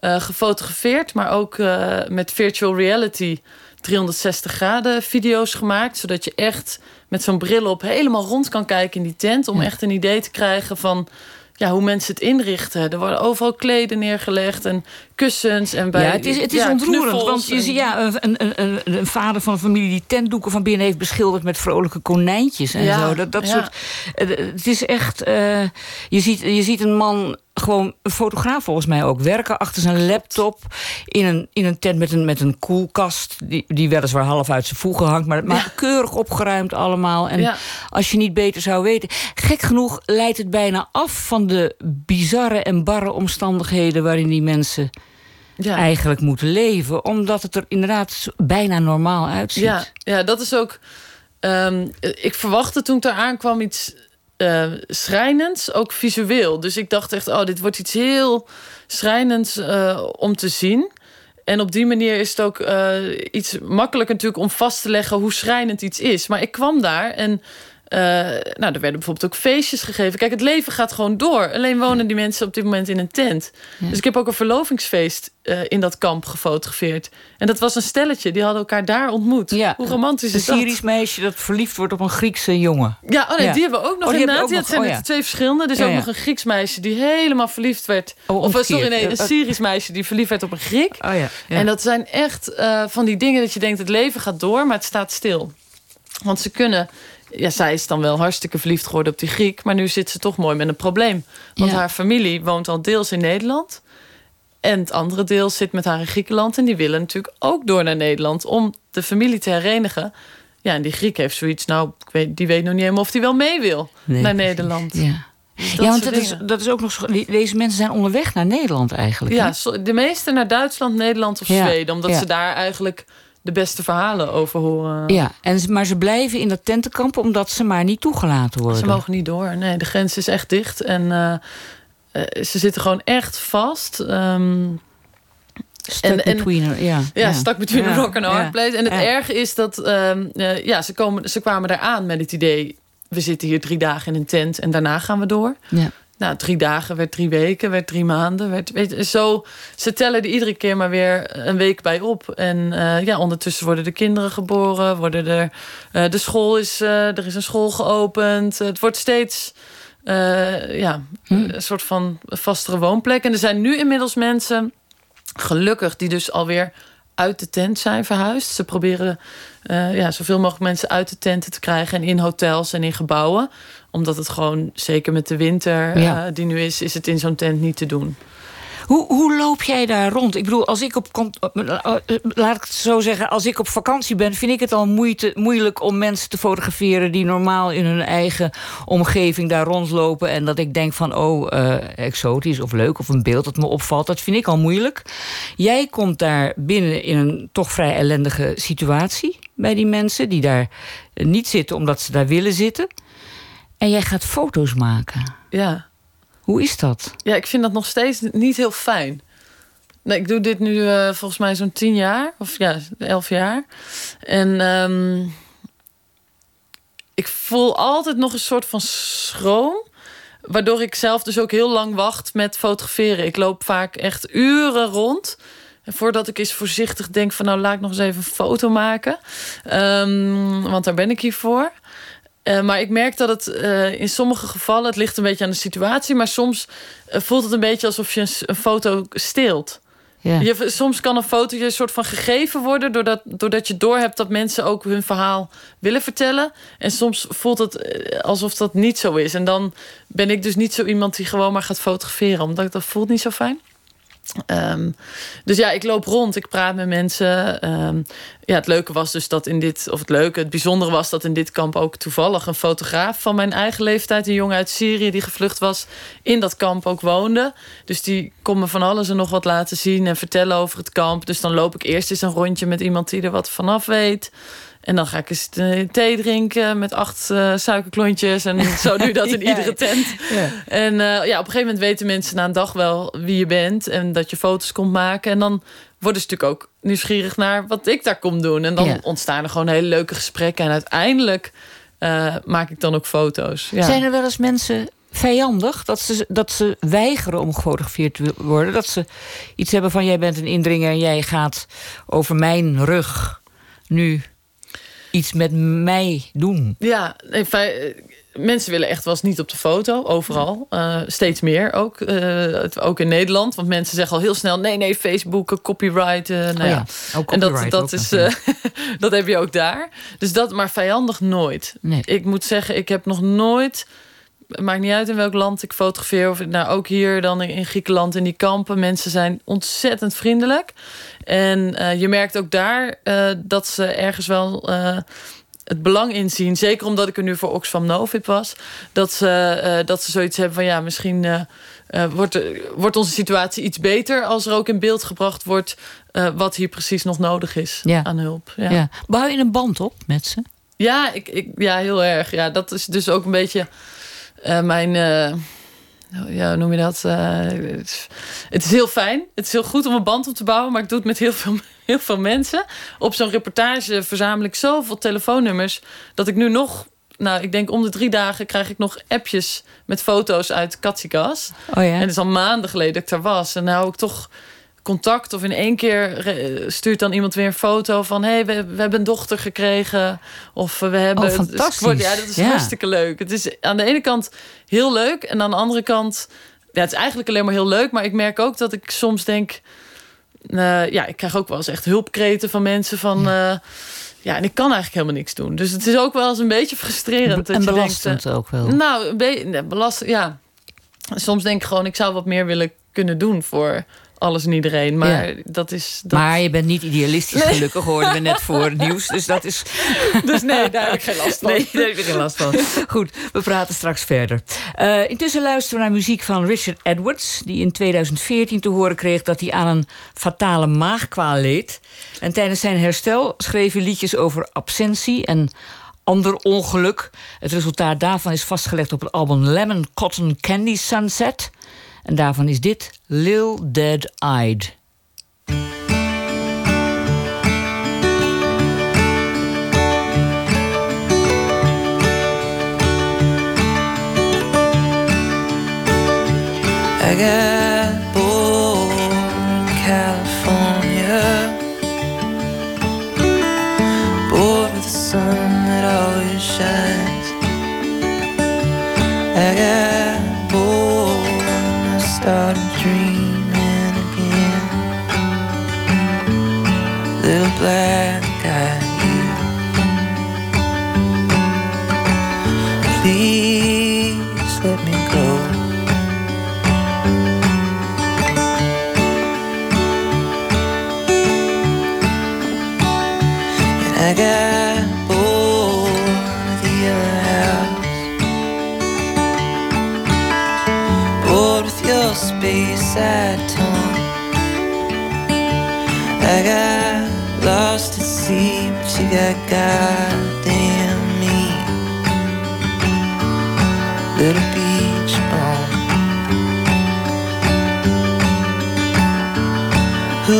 uh, gefotografeerd, maar ook uh, met virtual reality 360 graden video's gemaakt. Zodat je echt met zo'n bril op helemaal rond kan kijken in die tent. Om ja. echt een idee te krijgen van ja, hoe mensen het inrichten. Er worden overal kleden neergelegd en kussens. En bij, ja, het is, het is ja, ontroerend. Want je ziet ja, een, een, een, een, vader van een familie die tentdoeken van binnen heeft beschilderd met vrolijke konijntjes en ja, zo. Dat, dat ja. soort. Het is echt. Uh, je, ziet, je ziet een man gewoon een fotograaf volgens mij ook werken achter zijn laptop in een, in een tent met een, met een koelkast die, die weliswaar half uit zijn voegen hangt, maar, maar Ja. keurig opgeruimd allemaal. En Ja. als je niet beter zou weten, gek genoeg leidt het bijna af van de bizarre en barre omstandigheden waarin die mensen Ja. eigenlijk moeten leven, omdat het er inderdaad bijna normaal uitziet. Ja, ja, dat is ook. ehm, ik verwachtte toen ik daar aankwam iets eh, schrijnends, ook visueel. Dus ik dacht echt, oh, dit wordt iets heel schrijnends eh, om te zien. En op die manier is het ook eh, iets makkelijker natuurlijk om vast te leggen hoe schrijnend iets is. Maar ik kwam daar en eh, nou, er werden bijvoorbeeld ook feestjes gegeven. Kijk, het leven gaat gewoon door. Alleen wonen die mensen op dit moment in een tent. Dus ik heb ook een verlovingsfeest eh, in dat kamp gefotografeerd. En dat was een stelletje, die hadden elkaar daar ontmoet. Ja. Hoe romantisch Een is dat? Syrisch meisje dat verliefd wordt op een Griekse jongen. Ja, oh nee, Ja. die hebben we ook nog Oh, inderdaad. hebben Ja, ook het zijn oh ja. twee verschillende. Er is Ja, ook nog een Grieks meisje die helemaal verliefd werd. Oh, of eh, sorry, nee, een Syrisch meisje die verliefd werd op een Griek. Oh ja. ja. En dat zijn echt van die dingen dat je denkt... het leven gaat door, maar het staat stil. Want ze kunnen... Ja, zij is dan wel hartstikke verliefd geworden op die Griek... maar nu zit ze toch mooi met een probleem. Want Ja. haar familie woont al deels in Nederland... en het andere deel zit met haar in Griekenland... en die willen natuurlijk ook door naar Nederland... om de familie te herenigen. Ja, en die Griek heeft zoiets... nou, ik weet, die weet nog niet helemaal of hij wel mee wil Nee, naar. Nederland. Ja. Dus ja, want dat is, dat is ook nog die- Deze mensen zijn onderweg naar Nederland eigenlijk. Ja, de meeste naar Duitsland, Nederland of Ja, Zweden... omdat ja. ze daar eigenlijk de beste verhalen over horen. ja. En, ze- maar ze blijven in dat tentenkamp omdat ze maar niet toegelaten worden. Ze mogen niet door. Nee, de grens is echt dicht. En eh, eh, ze zitten gewoon echt vast. Ehm, Stuck en- en- her, ja. ja, stak between Ja, rock and a hard place. En het Ja. erge is dat ehm, eh, ja, ze, komen, ze kwamen daar aan met het idee... we zitten hier drie dagen in een tent en daarna gaan we door. Ja. Nou, drie dagen werd drie weken, werd drie maanden. Werd, weet je, zo, ze tellen er iedere keer maar weer een week bij op. En eh, ja, ondertussen worden de kinderen geboren. Worden er, eh, de school is, eh, er is een school geopend. Het wordt steeds ja, een soort van vastere woonplek. En er zijn nu inmiddels mensen, gelukkig, die dus alweer uit de tent zijn verhuisd. Ze proberen ja, zoveel mogelijk mensen uit de tenten te krijgen... en in hotels en in gebouwen. Omdat het gewoon, zeker met de winter Ja. eh, die nu is... is het in zo'n tent niet te doen. Hoe, hoe loop jij daar rond? Ik bedoel, als ik op kont- eh, laat ik het zo zeggen, als ik op vakantie ben, vind ik het al moeite, moeilijk om mensen te fotograferen die normaal in hun eigen omgeving daar rondlopen. En dat ik denk van, oh, eh, exotisch of leuk of een beeld dat me opvalt. Dat vind ik al moeilijk. Jij komt daar binnen in een toch vrij ellendige situatie bij die mensen die daar eh, niet zitten omdat ze daar willen zitten. En jij gaat foto's maken. Ja. Hoe is dat? ja, ik vind dat nog steeds niet heel fijn. Nee, ik doe dit nu eh, volgens mij zo'n tien jaar. Of ja, elf jaar. En ehm, ik voel altijd nog een soort van schroom. Waardoor ik zelf dus ook heel lang wacht met fotograferen. Ik loop vaak echt uren rond. En voordat ik eens voorzichtig denk van... nou, laat ik nog eens even een foto maken. Ehm, want daar ben ik hier voor. Eh, maar ik merk dat het eh, in sommige gevallen, het ligt een beetje aan de situatie, maar soms eh, voelt het een beetje alsof je een, foto steelt. Ja. Je, soms kan een foto je een soort van gegeven worden doordat, doordat je doorhebt dat mensen ook hun verhaal willen vertellen. En soms voelt het alsof dat niet zo is. En dan ben ik dus niet zo iemand die gewoon maar gaat fotograferen, omdat dat voelt niet zo fijn. Ehm, dus ja, ik loop rond, ik praat met mensen. Ehm, ja, het leuke was dus dat in dit, of het leuke, het bijzondere was dat in dit kamp ook toevallig een fotograaf van mijn eigen leeftijd, een jongen uit Syrië die gevlucht was, in dat kamp ook woonde. Dus die kon me van alles en nog wat laten zien en vertellen over het kamp. Dus dan loop ik eerst eens een rondje met iemand die er wat vanaf weet. En dan ga ik eens thee drinken met acht eh, suikerklontjes. En zo doe je dat in Ja. iedere tent. Ja. En eh, ja, op een gegeven moment weten mensen na een dag wel wie je bent. En dat je foto's komt maken. En dan worden ze natuurlijk ook nieuwsgierig naar wat ik daar kom doen. En dan Ja. ontstaan er gewoon hele leuke gesprekken. En uiteindelijk eh, maak ik dan ook foto's. Ja. Zijn er wel eens mensen vijandig dat ze, dat ze weigeren om gefotografeerd te worden? Dat ze iets hebben van: jij bent een indringer en jij gaat over mijn rug nu iets met mij doen. Ja, fei- eh, mensen willen echt wel eens niet op de foto, overal. Eh, steeds meer ook. het- ook in Nederland. Want mensen zeggen al heel snel: nee, nee, Facebook, copyright. eh, nou Oh ja. ook En dat, dat, is, dat heb je ook daar. Dus dat, maar vijandig nooit. Nee. Ik moet zeggen, ik heb nog nooit. Het maakt niet uit in welk land ik fotografeer. Of nou, ook hier dan in Griekenland in die kampen. Mensen zijn ontzettend vriendelijk. En eh, je merkt ook daar eh, dat ze ergens wel eh, het belang inzien. Zeker omdat ik er nu voor Oxfam Novib was. Dat ze, dat ze zoiets hebben van ja, misschien wordt, wordt onze situatie iets beter als er ook in beeld gebracht wordt wat hier precies nog nodig is Ja. aan hulp. Ja. Ja, Bouw je een band op met ze? ja, ik, ik, ja heel erg. Ja, dat is dus ook een beetje eh, mijn. eh, ja, hoe noem je dat? Eh, het, is, heel fijn. Het is heel goed om een band op te bouwen, maar ik doe het met heel veel, heel veel mensen. Op zo'n reportage verzamel ik zoveel telefoonnummers dat ik nu nog. Nou, ik denk om de drie dagen krijg ik nog appjes met foto's uit Katsikas. Oh ja. En het is al maanden geleden dat ik daar was. En nou ik toch contact. Of in één keer eh, stuurt dan iemand weer een foto van... hé, hey, we, we hebben een dochter gekregen. Of eh, we hebben... Oh, fantastisch. Ja, dat is Ja. hartstikke leuk. Het is aan de ene kant heel leuk. En aan de andere kant... Ja, het is eigenlijk alleen maar heel leuk. Maar ik merk ook dat ik soms denk... eh, ja, ik krijg ook wel eens echt hulpkreten van mensen van... Ja. ja, en ik kan eigenlijk helemaal niks doen. Dus het is ook wel eens een beetje frustrerend. dat en je belastend denkt, eh, ook wel. nou, belast, ja. Soms denk ik gewoon, ik zou wat meer willen kunnen doen voor alles en iedereen. Maar dat is. Dat... Maar je bent niet idealistisch gelukkig, hoorden we net voor het nieuws. Dus dat is... Dus nee, daar heb ik geen last van. Nee, daar heb ik geen last van. Goed, we praten straks verder. Eh, intussen luisteren we naar muziek van Richard Edwards... die in 2014 te horen kreeg dat hij aan een fatale maagkwaal leed. En tijdens zijn herstel schreef hij liedjes over absentie en ander ongeluk. Het resultaat daarvan is vastgelegd op het album Lemon Cotton Candy Sunset. En daarvan is dit Lil Dead Eyed. I got bored in California, bored with the sun that always shines. I got Little sea, but you got goddamn me. Little beach bum. Who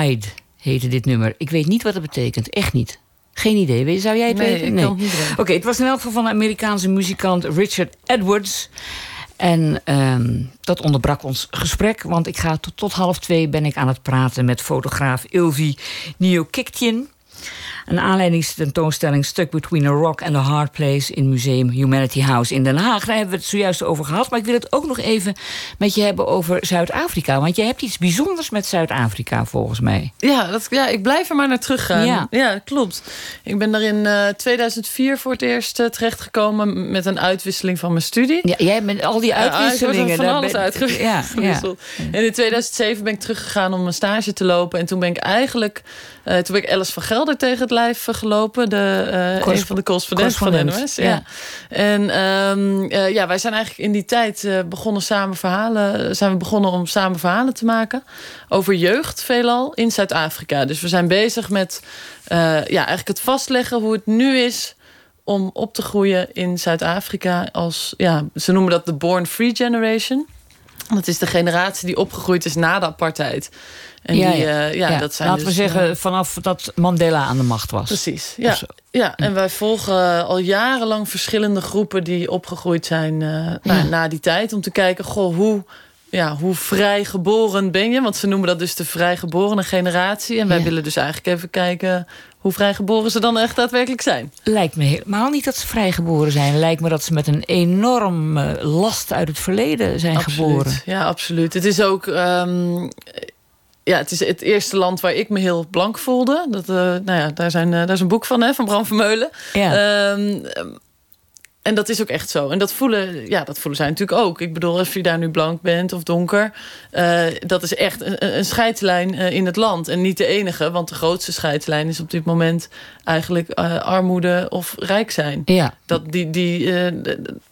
Eyed heette dit nummer. Ik weet niet wat het betekent. Echt niet. Geen idee. Zou jij het Nee, weten? ik niet weten. Oké, het was in elk geval van de Amerikaanse muzikant Richard Edwards. En ehm, dat onderbrak ons gesprek, want ik ga tot, tot half twee ben ik aan het praten met fotograaf Ilvi Niokiktian. Een aanleidingstentoonstelling Stuck Between a Rock and a Hard Place in Museum Humanity House in Den Haag. Daar hebben we het zojuist over gehad. Maar ik wil het ook nog even met je hebben over Zuid-Afrika. Want je hebt iets bijzonders met Zuid-Afrika volgens mij. Ja, dat, ja, ik blijf er maar naar teruggaan. Ja. Ja, klopt. Ik ben daar in eh, 2004 voor het eerst eh, terechtgekomen... met een uitwisseling van mijn studie. Ja, jij met al die Ja, uitwisselingen. ik was van daar alles ben- uitgewisseld. Ja, ja. En in 2007 ben ik teruggegaan om een stage te lopen. En toen ben ik eigenlijk... eh, toen ben ik Alice van Gelder tegen het lijf eh, gelopen. De, eh, een van de correspondenten van de NOS. Ja. ja. En ehm, eh, ja, wij zijn eigenlijk in die tijd begonnen samen verhalen... zijn we begonnen om samen verhalen te maken. Over jeugd veelal in Zuid-Afrika. Dus we zijn bezig met ja, eigenlijk het vastleggen hoe het nu is om op te groeien in Zuid-Afrika als, ja, ze noemen dat de Born Free Generation. Dat is de generatie die opgegroeid is na de apartheid. En ja, die, ja. eh, ja, Ja, dat zijn Laten dus, we zeggen, eh, vanaf dat Mandela aan de macht was. Precies, ja. Ja. En wij volgen al jarenlang verschillende groepen die opgegroeid zijn eh, na, na die tijd. Om te kijken, goh, hoe, ja, hoe vrijgeboren ben je? Want ze noemen dat dus de vrijgeborene generatie. En wij willen dus eigenlijk even kijken hoe vrijgeboren ze dan echt daadwerkelijk zijn. Lijkt me helemaal niet dat ze vrijgeboren zijn. Lijkt me dat ze met een enorm eh, last uit het verleden zijn geboren. Ja, absoluut. Het is ook. ehm, ja, het is het eerste land waar ik me heel blank voelde. Dat, eh, nou ja, daar, zijn, eh, daar is een boek van, hè, van Bram Vermeulen. Ja. Ehm, en dat is ook echt zo. En dat voelen, ja, dat voelen zij natuurlijk ook. Ik bedoel, of je daar nu blank bent of donker... eh, dat is echt een, een scheidslijn eh, in het land. En niet de enige, want de grootste scheidslijn... is op dit moment eigenlijk eh, armoede of rijk zijn. Ja. Dat die, die,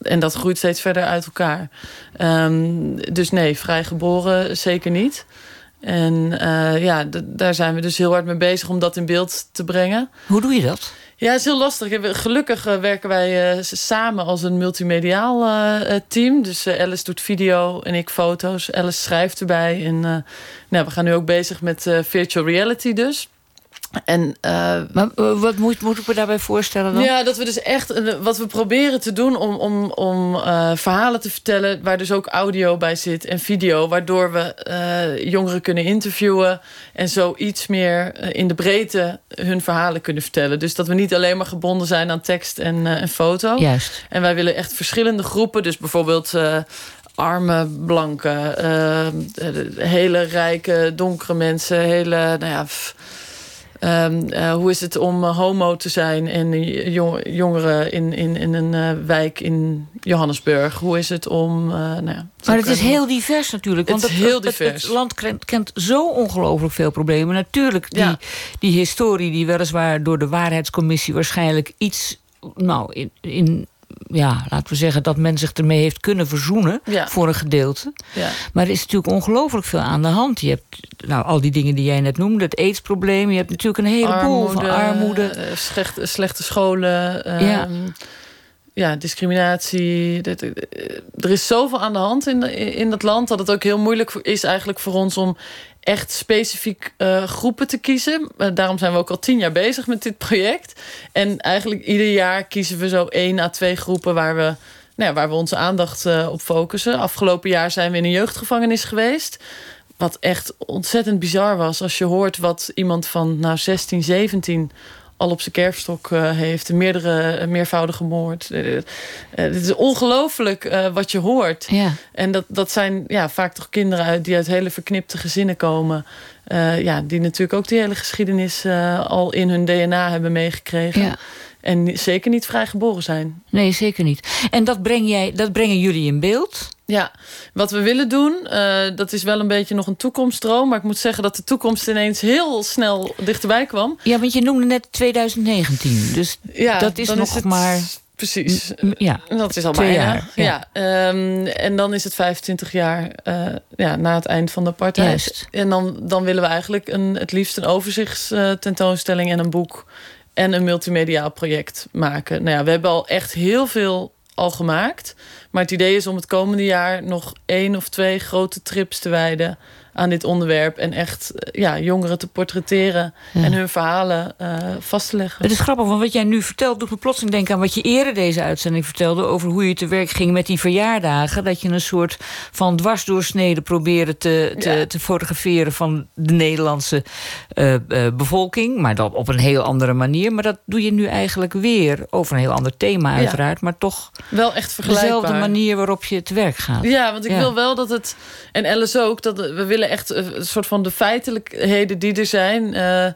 en dat groeit steeds verder uit elkaar. Ehm, dus nee, vrijgeboren zeker niet. En ja, daar zijn we dus heel hard mee bezig om dat in beeld te brengen. Hoe doe je dat? Ja, het is heel lastig. Gelukkig eh, werken wij eh, samen als een multimediaal eh, team. Dus Alice doet video en ik foto's. Alice schrijft erbij. En nou, we gaan nu ook bezig met virtual reality dus. En eh, Maar eh, wat moet, moet ik me daarbij voorstellen dan? ja, dat we dus echt wat we proberen te doen om, om, om eh, verhalen te vertellen, waar dus ook audio bij zit en video, waardoor we eh, jongeren kunnen interviewen en zo iets meer in de breedte hun verhalen kunnen vertellen. Dus dat we niet alleen maar gebonden zijn aan tekst en, eh, en foto. Juist. En wij willen echt verschillende groepen, dus bijvoorbeeld. eh, arme, blanke, eh, hele rijke, donkere mensen, hele, nou ja, Ehm, eh, hoe is het om eh, homo te zijn en jong- jongeren in, in, in een eh, wijk in Johannesburg? Hoe is het om. nou ja, Maar het is heel divers natuurlijk. Het Want is heel het, divers. Het, land kent, kent zo ongelooflijk veel problemen. Natuurlijk, die, Ja. die historie die weliswaar door de waarheidscommissie waarschijnlijk iets... Nou, in, in, ja, laten we zeggen dat men zich ermee heeft kunnen verzoenen... Ja. voor een gedeelte. Ja. Maar er is natuurlijk ongelooflijk veel aan de hand. Je hebt nou, al die dingen die jij net noemde, het aidsprobleem. Je hebt natuurlijk een heleboel van armoede. eh, slechte, slechte scholen. ehm, Ja. discriminatie. Eh, Er is zoveel aan de hand in, in dat land... dat het ook heel moeilijk is eigenlijk voor ons... om echt specifiek eh, groepen te kiezen. Eh, daarom zijn we ook al tien jaar bezig met dit project. En eigenlijk ieder jaar kiezen we zo één à twee groepen... waar we, nou ja, waar we onze aandacht op focussen. Afgelopen jaar zijn we in een jeugdgevangenis geweest... wat echt ontzettend bizar was. Als je hoort wat iemand van nou, 16, 17 al op zijn kerfstok uh, heeft. Meerdere, meervoudige moord. Uh, het is ongelooflijk wat je hoort. Ja. En dat, dat zijn ja, vaak toch kinderen uit, die uit hele verknipte gezinnen komen. ja, die natuurlijk ook die hele geschiedenis al in hun DNA hebben meegekregen. Ja. En zeker niet vrijgeboren zijn. Nee, zeker niet. En dat, breng jij, dat brengen jullie in beeld? Ja, wat we willen doen, uh, dat is wel een beetje nog een toekomstdroom. Maar ik moet zeggen dat de toekomst ineens heel snel dichterbij kwam. Ja, want je noemde net 2019. Dus ja, dat is nog is het, maar... Precies. Ja, dat is al twee bijna. jaar. Ja. ja. Um, en dan is het 25 jaar uh, ja, na het eind van de partij. Juist. En dan, dan willen we eigenlijk een, het liefst een overzichtstentoonstelling en een boek en een multimediaal project maken. Nou ja, we hebben al echt heel veel al gemaakt. Maar het idee is om het komende jaar nog één of twee grote trips te wijden aan dit onderwerp. En echt ja, jongeren te portretteren Ja. en hun verhalen uh, vast te leggen. Het is grappig, want wat jij nu vertelt doet me plotseling denken aan wat je eerder deze uitzending vertelde over hoe je te werk ging met die verjaardagen. Dat je een soort van dwarsdoorsnede probeerde te, te, Ja. te fotograferen van de Nederlandse uh, uh, bevolking. Maar dan op een heel andere manier. Maar dat doe je nu eigenlijk weer over een heel ander thema, Ja. uiteraard. Maar toch Wel echt vergelijkbaar. dezelfde manier waarop je te werk gaat. Ja, want ik wil wel dat het. En Alice ook, dat we willen echt een soort van de feitelijkheden die er zijn. eh,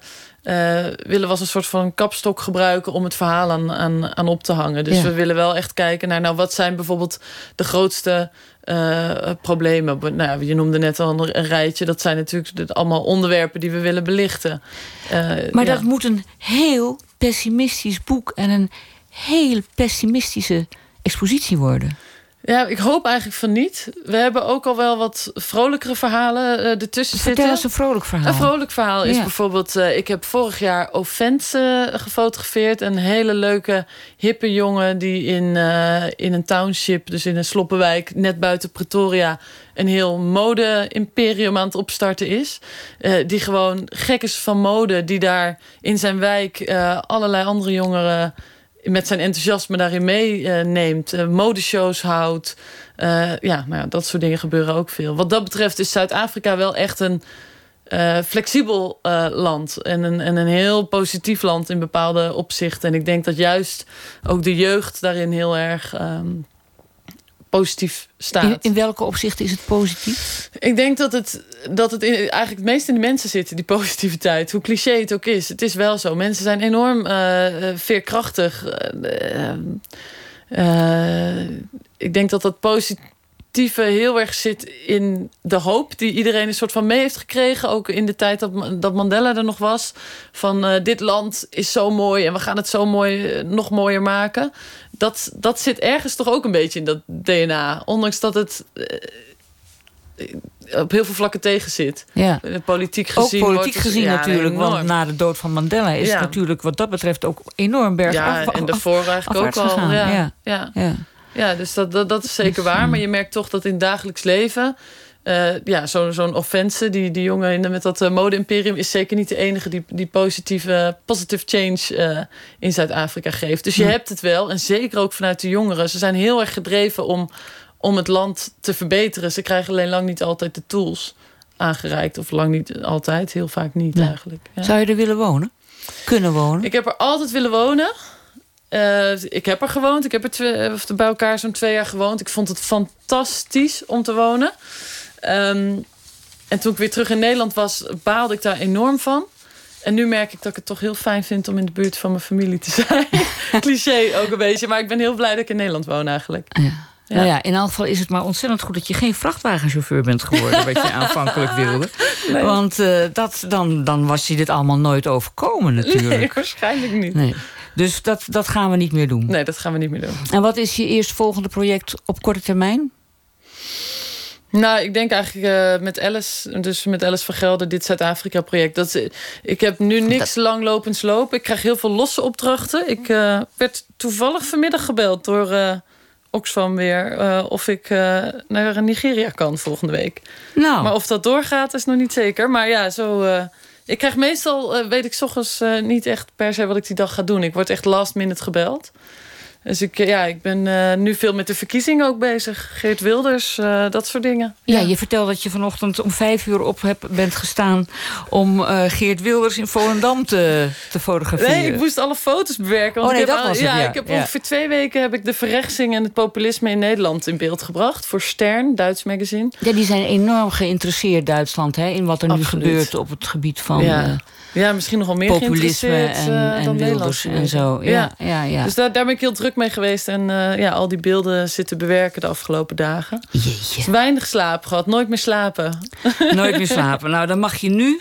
eh, willen we als een soort van kapstok gebruiken om het verhaal aan, aan, aan op te hangen. Dus Ja. we willen wel echt kijken naar, nou, wat zijn bijvoorbeeld de grootste eh, problemen. Nou, ja, je noemde net al een, een rijtje. Dat zijn natuurlijk allemaal onderwerpen die we willen belichten. Eh, Maar ja. dat moet een heel pessimistisch boek en een heel pessimistische expositie worden. Ja, ik hoop eigenlijk van niet. We hebben ook al wel wat vrolijkere verhalen eh, ertussen Vertel zitten. eens een vrolijk verhaal. Een vrolijk verhaal is Ja. bijvoorbeeld... eh, ik heb vorig jaar Offense eh, gefotografeerd. Een hele leuke, hippe jongen... die in, in een township, dus in een sloppenwijk... net buiten Pretoria... een heel mode-imperium aan het opstarten is. Die gewoon gek is van mode. Die daar in zijn wijk allerlei andere jongeren... met zijn enthousiasme daarin meeneemt. eh modeshows houdt. Eh, ja, nou ja, dat soort dingen gebeuren ook veel. Wat dat betreft is Zuid-Afrika wel echt een eh, flexibel land. En een, en een heel positief land in bepaalde opzichten. En ik denk dat juist ook de jeugd daarin heel erg ehm, positief staat. In, in welke opzichten is het positief? Ik denk dat het, dat het in, eigenlijk het meest in de mensen zit, die positiviteit. Hoe cliché het ook is. Het is wel zo. Mensen zijn enorm eh, eh, veerkrachtig. Eh, ik denk dat dat positieve heel erg zit in de hoop die iedereen een soort van mee heeft gekregen. Ook in de tijd dat, dat Mandela er nog was. Van eh, dit land is zo mooi en we gaan het zo mooi, eh, nog mooier maken. Dat, dat zit ergens toch ook een beetje in dat DNA. Ondanks dat het eh, op heel veel vlakken tegen zit. Ja. Politiek Ook gezien. politiek wordt het- gezien ja, natuurlijk. Want na de dood van Mandela is Ja. natuurlijk wat dat betreft ook enorm berg Ja, af, en daarvoor eigenlijk ook al. Ja, ja. ja. Ja. Dus dat, dat, dat is zeker waar. Maar je merkt toch dat in het dagelijks leven... eh, ja, zo'n zo'n offense, die, die jongen met dat eh, mode-imperium... is zeker niet de enige die, die positieve positive change eh, in Zuid-Afrika geeft. Dus je Ja. hebt het wel. En zeker ook vanuit de jongeren. Ze zijn heel erg gedreven om, om het land te verbeteren. Ze krijgen alleen lang niet altijd de tools aangereikt. Of lang niet altijd, heel vaak niet eigenlijk. Ja. Zou je er willen wonen? Kunnen wonen? Ik heb er altijd willen wonen. Eh, ik heb er gewoond. Ik heb er twee, of bij elkaar zo'n twee jaar gewoond. Ik vond het fantastisch om te wonen. Ehm, en toen ik weer terug in Nederland was, baalde ik daar enorm van. En nu merk ik dat ik het toch heel fijn vind om in de buurt van mijn familie te zijn. Cliché ook een beetje, maar ik ben heel blij dat ik in Nederland woon eigenlijk. Ja. Ja. Nou ja, in elk geval is het maar ontzettend goed dat je geen vrachtwagenchauffeur bent geworden, wat je aanvankelijk wilde. Want eh, dat, dan, dan was je dit allemaal nooit overkomen, Nee, natuurlijk. waarschijnlijk niet. Nee. Dus dat, dat gaan we niet meer doen. Nee, dat gaan we niet meer doen. En wat is je eerstvolgende project op korte termijn? Nou, ik denk eigenlijk eh, met Alice, dus met Alice van Gelder, dit Zuid-Afrika-project. Dat, is- ik heb nu niks langlopends lopen. Ik krijg heel veel losse opdrachten. Ik eh, werd toevallig vanmiddag gebeld door eh, Oxfam weer eh, of ik eh, naar Nigeria kan volgende week. Nou, Maar of dat doorgaat, is nog niet zeker. Maar ja, zo. Ik krijg meestal, eh, weet ik, s ochtends eh, niet echt per se wat ik die dag ga doen. Ik word echt last minute gebeld. Dus ik, ja, ik ben eh, nu veel met de verkiezingen ook bezig. Geert Wilders, uh, dat soort dingen. Ja, je vertelt dat je vanochtend om vijf uur op heb, bent gestaan... om uh, Geert Wilders in Volendam te, te fotograferen. Nee, ik moest alle foto's bewerken. Want oh, nee, dat al, was ja, het, ja, ik heb ja. ongeveer twee weken heb ik de verrechtsing en het populisme in Nederland in beeld gebracht. Voor Stern, Duits magazine. Ja, die zijn enorm geïnteresseerd, Duitsland, hè, in wat er Absoluut. nu gebeurt op het gebied van... Ja. Ja, misschien nog wel meer populisme geïnteresseerd en, uh, en dan en zo. Ja, ja. ja, ja. Dus daar, daar ben ik heel druk mee geweest. En uh, ja, al die beelden zitten bewerken de afgelopen dagen. Jeetje. Weinig slaap gehad, nooit meer slapen. Nooit meer slapen. Nou, dan mag je nu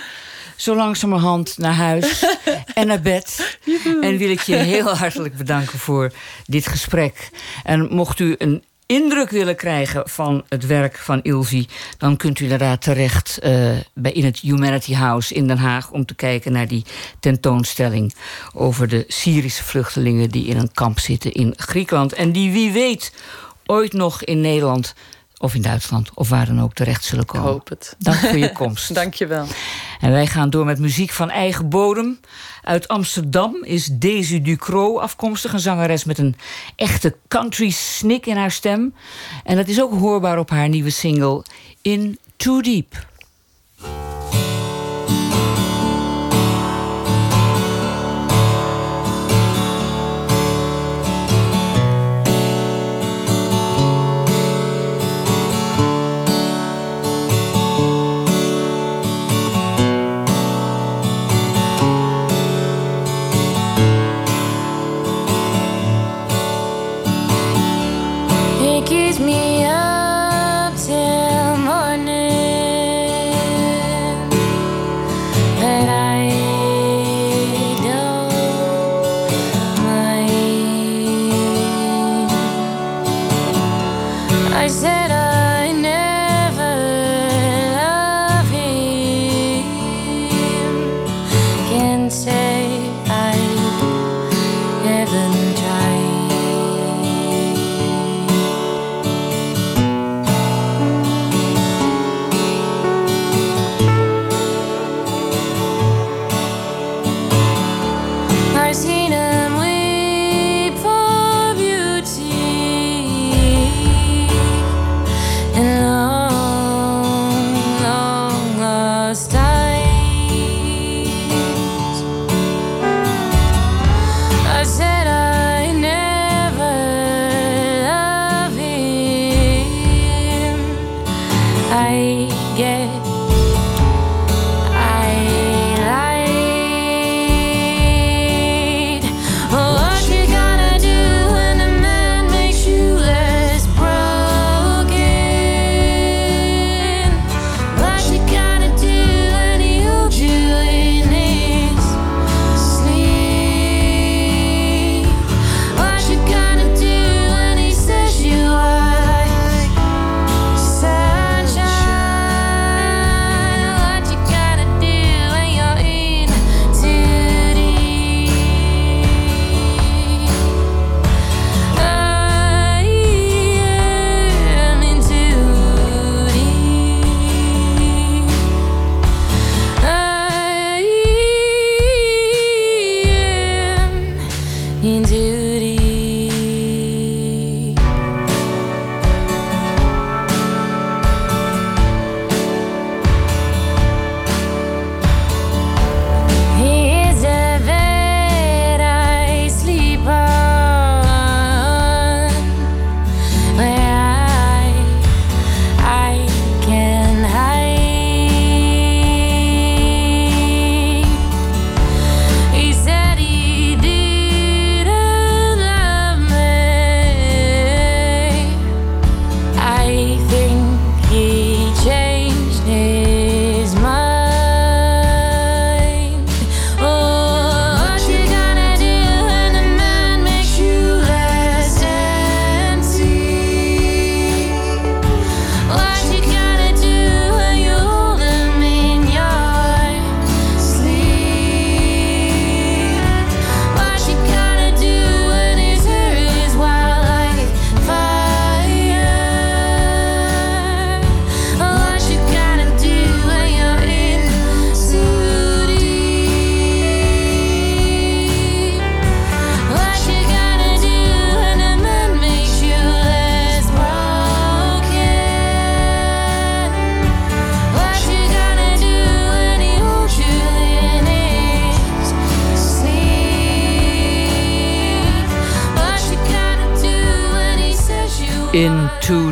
zo langzamerhand naar huis en naar bed. En wil ik je heel hartelijk bedanken voor dit gesprek. En mocht u een indruk willen krijgen van het werk van Ilvi... dan kunt u inderdaad terecht uh, bij, in het Humanity House in Den Haag... om te kijken naar die tentoonstelling over de Syrische vluchtelingen... die in een kamp zitten in Griekenland. En die, wie weet, ooit nog in Nederland of in Duitsland of waar dan ook terecht zullen komen. Ik hoop het. Dank voor je komst. Dank je wel. En wij gaan door met muziek van eigen bodem. Uit Amsterdam is Daisy Ducro afkomstig. Een zangeres met een echte country snik in haar stem. En dat is ook hoorbaar op haar nieuwe single In Too Deep. Say.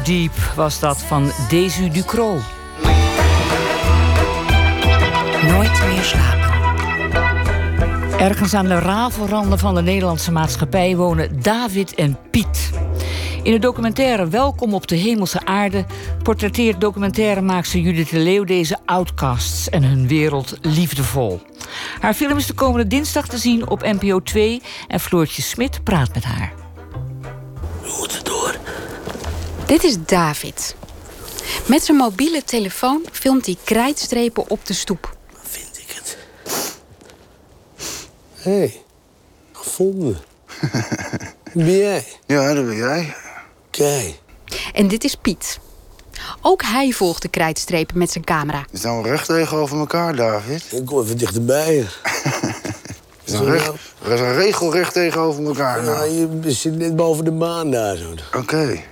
Deep was dat van Desu Ducro. Nooit meer slapen. Ergens aan de rafelranden van de Nederlandse maatschappij wonen David en Piet. In de documentaire Welkom op de Hemelse Aarde portretteert documentairemaakster Judith Leeuw deze outcasts en hun wereld liefdevol. Haar film is de komende dinsdag te zien op NPO 2 en Floortje Smit praat met haar. Dit is David. Met zijn mobiele telefoon filmt hij krijtstrepen op de stoep. Vind ik het. Hé, hey, gevonden. Wie ben jij? Ja, dat ben jij. Kijk. En dit is Piet. Ook hij volgt de krijtstrepen met zijn camera. We staan recht tegenover elkaar, David. Ik kom even dichterbij. We staan recht, we staan regelrecht tegenover elkaar. Ja, Nou. je zit net boven de maan daar zo. Oké.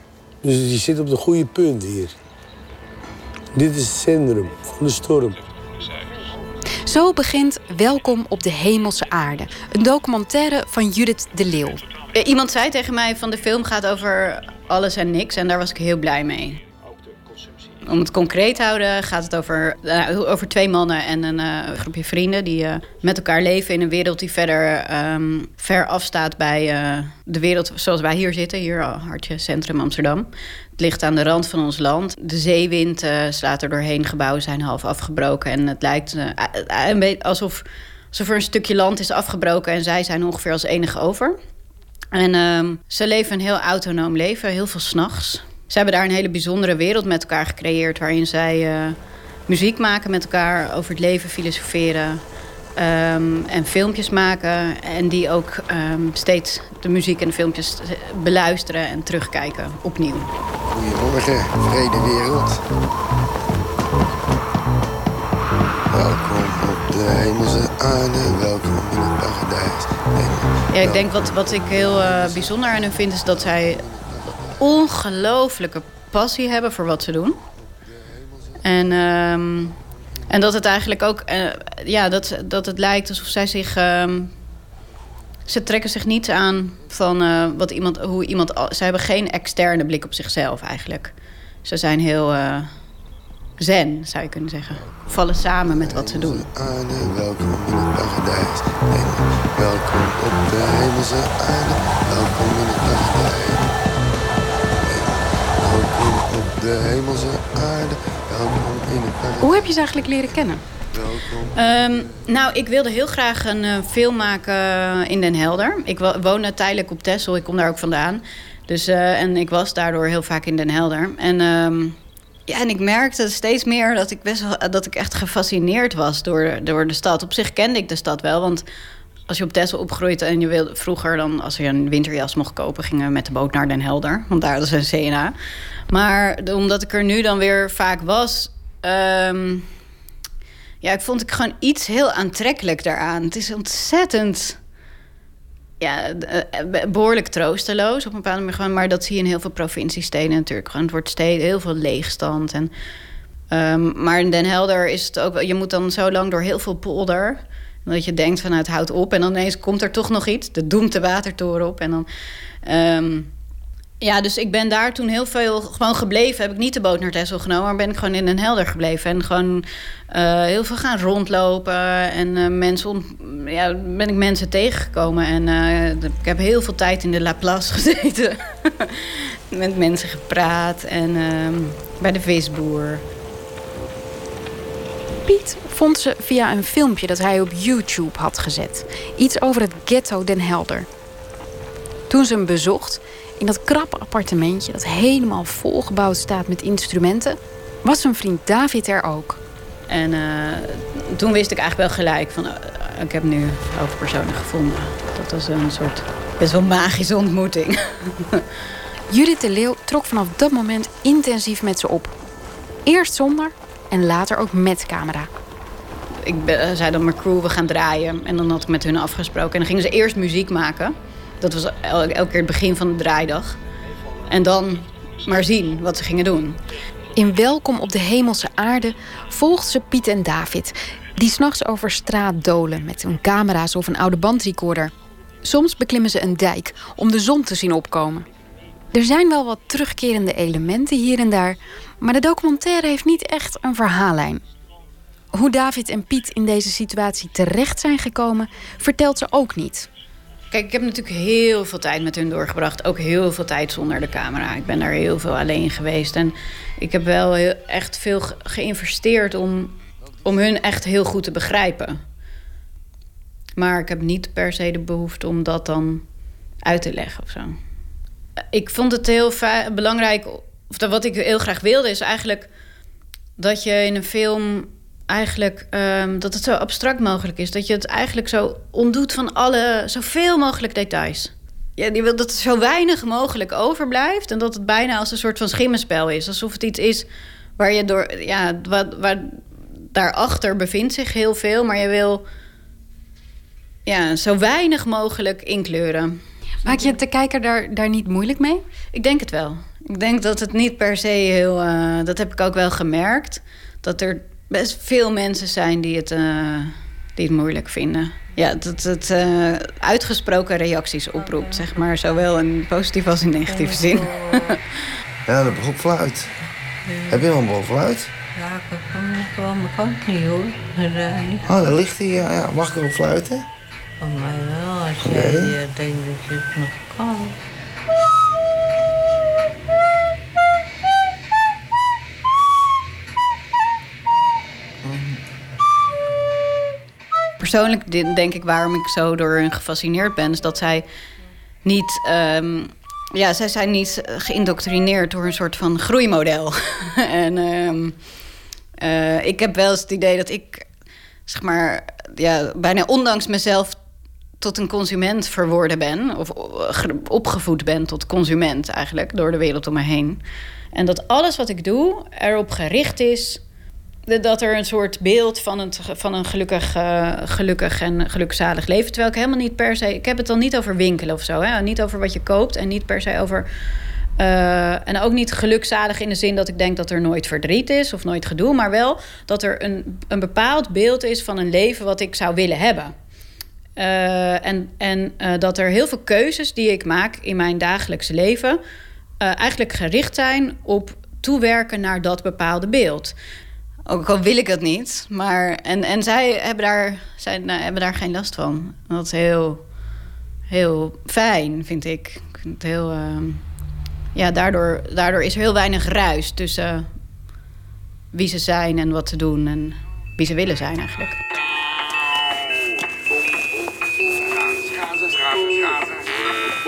Dus je zit op de goede punt hier. Dit is het centrum van de storm. Zo begint Welkom op de Hemelse Aarde. Een documentaire van Judith de Leeuw. Iemand zei tegen mij van de film gaat over alles en niks. En daar was ik heel blij mee. Om het concreet te houden gaat het over, eh, over twee mannen en een eh, groepje vrienden... die eh, met elkaar leven in een wereld die verder ehm, ver afstaat bij de wereld zoals wij hier zitten. Hier, hartje centrum Amsterdam. Het ligt aan de rand van ons land. De zeewind slaat er doorheen. Gebouwen zijn half afgebroken. En het lijkt een beetje alsof, alsof er een stukje land is afgebroken... en zij zijn ongeveer als enige over. En ehm, ze leven een heel autonoom leven, heel veel s'nachts. Ze hebben daar een hele bijzondere wereld met elkaar gecreëerd... waarin zij eh, muziek maken met elkaar, over het leven filosoferen... ehm, en filmpjes maken. En die ook ehm, steeds de muziek en de filmpjes beluisteren en terugkijken opnieuw. Goedemorgen, vrede wereld. Welkom op de hemelse aarde, welkom in het paradijs. Ja, ik denk wat, wat ik heel eh, bijzonder aan hen vind... is dat zij ongelooflijke passie hebben voor wat ze doen. En, ehm, en dat het eigenlijk ook... eh, ja, dat, dat het lijkt alsof zij zich... ehm, ze trekken zich niet aan van eh, wat iemand, hoe iemand... Ze hebben geen externe blik op zichzelf eigenlijk. Ze zijn heel eh, zen, zou je kunnen zeggen. Vallen samen met wat ze doen. aarde, welkom in het. En welkom op de hemelse aarde, welkom in het paradijs. De hemelse aarde, welkom in het paradijs. Hoe heb je ze eigenlijk leren kennen? Ehm, nou, ik wilde heel graag een eh, film maken in Den Helder. Ik wo- woonde tijdelijk op Texel, ik kom daar ook vandaan. Dus, eh, en ik was daardoor heel vaak in Den Helder. En, ehm, ja, en ik merkte steeds meer dat ik, best wel, dat ik echt gefascineerd was door, door de stad. Op zich kende ik de stad wel, want als je op Texel opgroeit en je wilde vroeger dan, als je een winterjas mocht kopen, gingen we met de boot naar Den Helder. Want daar was een CNA. Maar omdat ik er nu dan weer vaak was. ehm, ja, ik vond ik gewoon iets heel aantrekkelijk daaraan. Het is ontzettend. Ja, eh, eh, behoorlijk troosteloos op een bepaalde manier. gewoon, Maar dat zie je in heel veel provinciesteden natuurlijk. Gewoon, het wordt steeds heel veel leegstand. En, ehm, maar in Den Helder is het ook. Je moet dan zo lang door heel veel polder... dat je denkt van nou, het houdt op. En dan ineens komt er toch nog iets. De doemt de watertoren op. En dan... ehm, ja, dus ik ben daar toen heel veel gewoon gebleven. Heb ik niet de boot naar Texel genomen, maar ben ik gewoon in Den Helder gebleven. En gewoon eh, heel veel gaan rondlopen. En eh, mensen ja, ben ik mensen tegengekomen. En eh, ik heb heel veel tijd in de La Place gezeten. Met mensen gepraat. En ehm, bij de visboer. Piet vond ze via een filmpje dat hij op YouTube had gezet. Iets over het ghetto Den Helder. Toen ze hem bezocht, in dat krappe appartementje... dat helemaal volgebouwd staat met instrumenten... was zijn vriend David er ook. En eh, toen wist ik eigenlijk wel gelijk van... eh, ik heb nu hoofdpersonen gevonden. Dat was een soort best wel magische ontmoeting. Judith de Leeuw trok vanaf dat moment intensief met ze op. Eerst zonder en later ook met camera. Ik eh, zei dan mijn crew, we gaan draaien. En dan had ik met hun afgesproken. En dan gingen ze eerst muziek maken. Dat was el- elke keer het begin van de draaidag. En dan maar zien wat ze gingen doen. In Welkom op de Hemelse Aarde volgt ze Piet en David... die s'nachts over straat dolen met hun camera's of een oude bandrecorder. Soms beklimmen ze een dijk om de zon te zien opkomen. Er zijn wel wat terugkerende elementen hier en daar, maar de documentaire heeft niet echt een verhaallijn. Hoe David en Piet in deze situatie terecht zijn gekomen, vertelt ze ook niet. Kijk, ik heb natuurlijk heel veel tijd met hun doorgebracht. Ook heel veel tijd zonder de camera. Ik ben daar heel veel alleen geweest. En ik heb wel echt veel ge- geïnvesteerd om, om hun echt heel goed te begrijpen. Maar ik heb niet per se de behoefte om dat dan uit te leggen of zo. Ik vond het heel belangrijk, of wat ik heel graag wilde, is eigenlijk dat je in een film eigenlijk ehm, dat het zo abstract mogelijk is. Dat je het eigenlijk zo ontdoet van alle, zoveel mogelijk details. Ja, je wil dat er zo weinig mogelijk overblijft en dat het bijna als een soort van schimmenspel is. Alsof het iets is waar je door, ja, waar, waar daarachter bevindt zich heel veel, maar je wil ja, zo weinig mogelijk inkleuren. Maak je de kijker daar, daar niet moeilijk mee? Ik denk het wel. Ik denk dat het niet per se heel. eh, dat heb ik ook wel gemerkt. Dat er best veel mensen zijn die het, eh, die het moeilijk vinden. Ja, dat het eh, uitgesproken reacties oproept, zeg maar. Zowel in positieve als in negatieve zin. Ja, dat begon fluit. Heb je nog een fluit? Ja, ik heb wel, maar kan ik niet hoor. Eh, Oh, daar ligt hij. Ja, ja. Mag ik erop fluiten? van mij wel, als jij eh, denkt dat je het nog kan. Persoonlijk denk ik waarom ik zo door hen gefascineerd ben, is dat zij niet. ehm, ja, zij zijn niet geïndoctrineerd door een soort van groeimodel. en ehm, eh, ik heb wel eens het idee dat ik, zeg maar, ja, bijna ondanks mezelf tot een consument verworden ben. Of eh, ge- opgevoed ben tot consument eigenlijk, door de wereld om me heen. En dat alles wat ik doe erop gericht is dat er een soort beeld van een, van een gelukkig, eh, gelukkig en gelukzalig leven. Terwijl ik helemaal niet per se. Ik heb het dan niet over winkelen of zo. Hè? Niet over wat je koopt en niet per se over. eh, en ook niet gelukzalig in de zin dat ik denk dat er nooit verdriet is of nooit gedoe. Maar wel dat er een, een bepaald beeld is van een leven wat ik zou willen hebben. Eh, en en dat er heel veel keuzes die ik maak in mijn dagelijkse leven. eigenlijk gericht zijn op toewerken naar dat bepaalde beeld. Ook al wil ik het niet. Maar, en, en zij hebben daar, zij, nou, hebben daar geen last van. Dat is heel, heel fijn, vind ik. Ik vind het heel. ehm, ja, daardoor, daardoor is er heel weinig ruis tussen wie ze zijn en wat ze doen en wie ze willen zijn eigenlijk.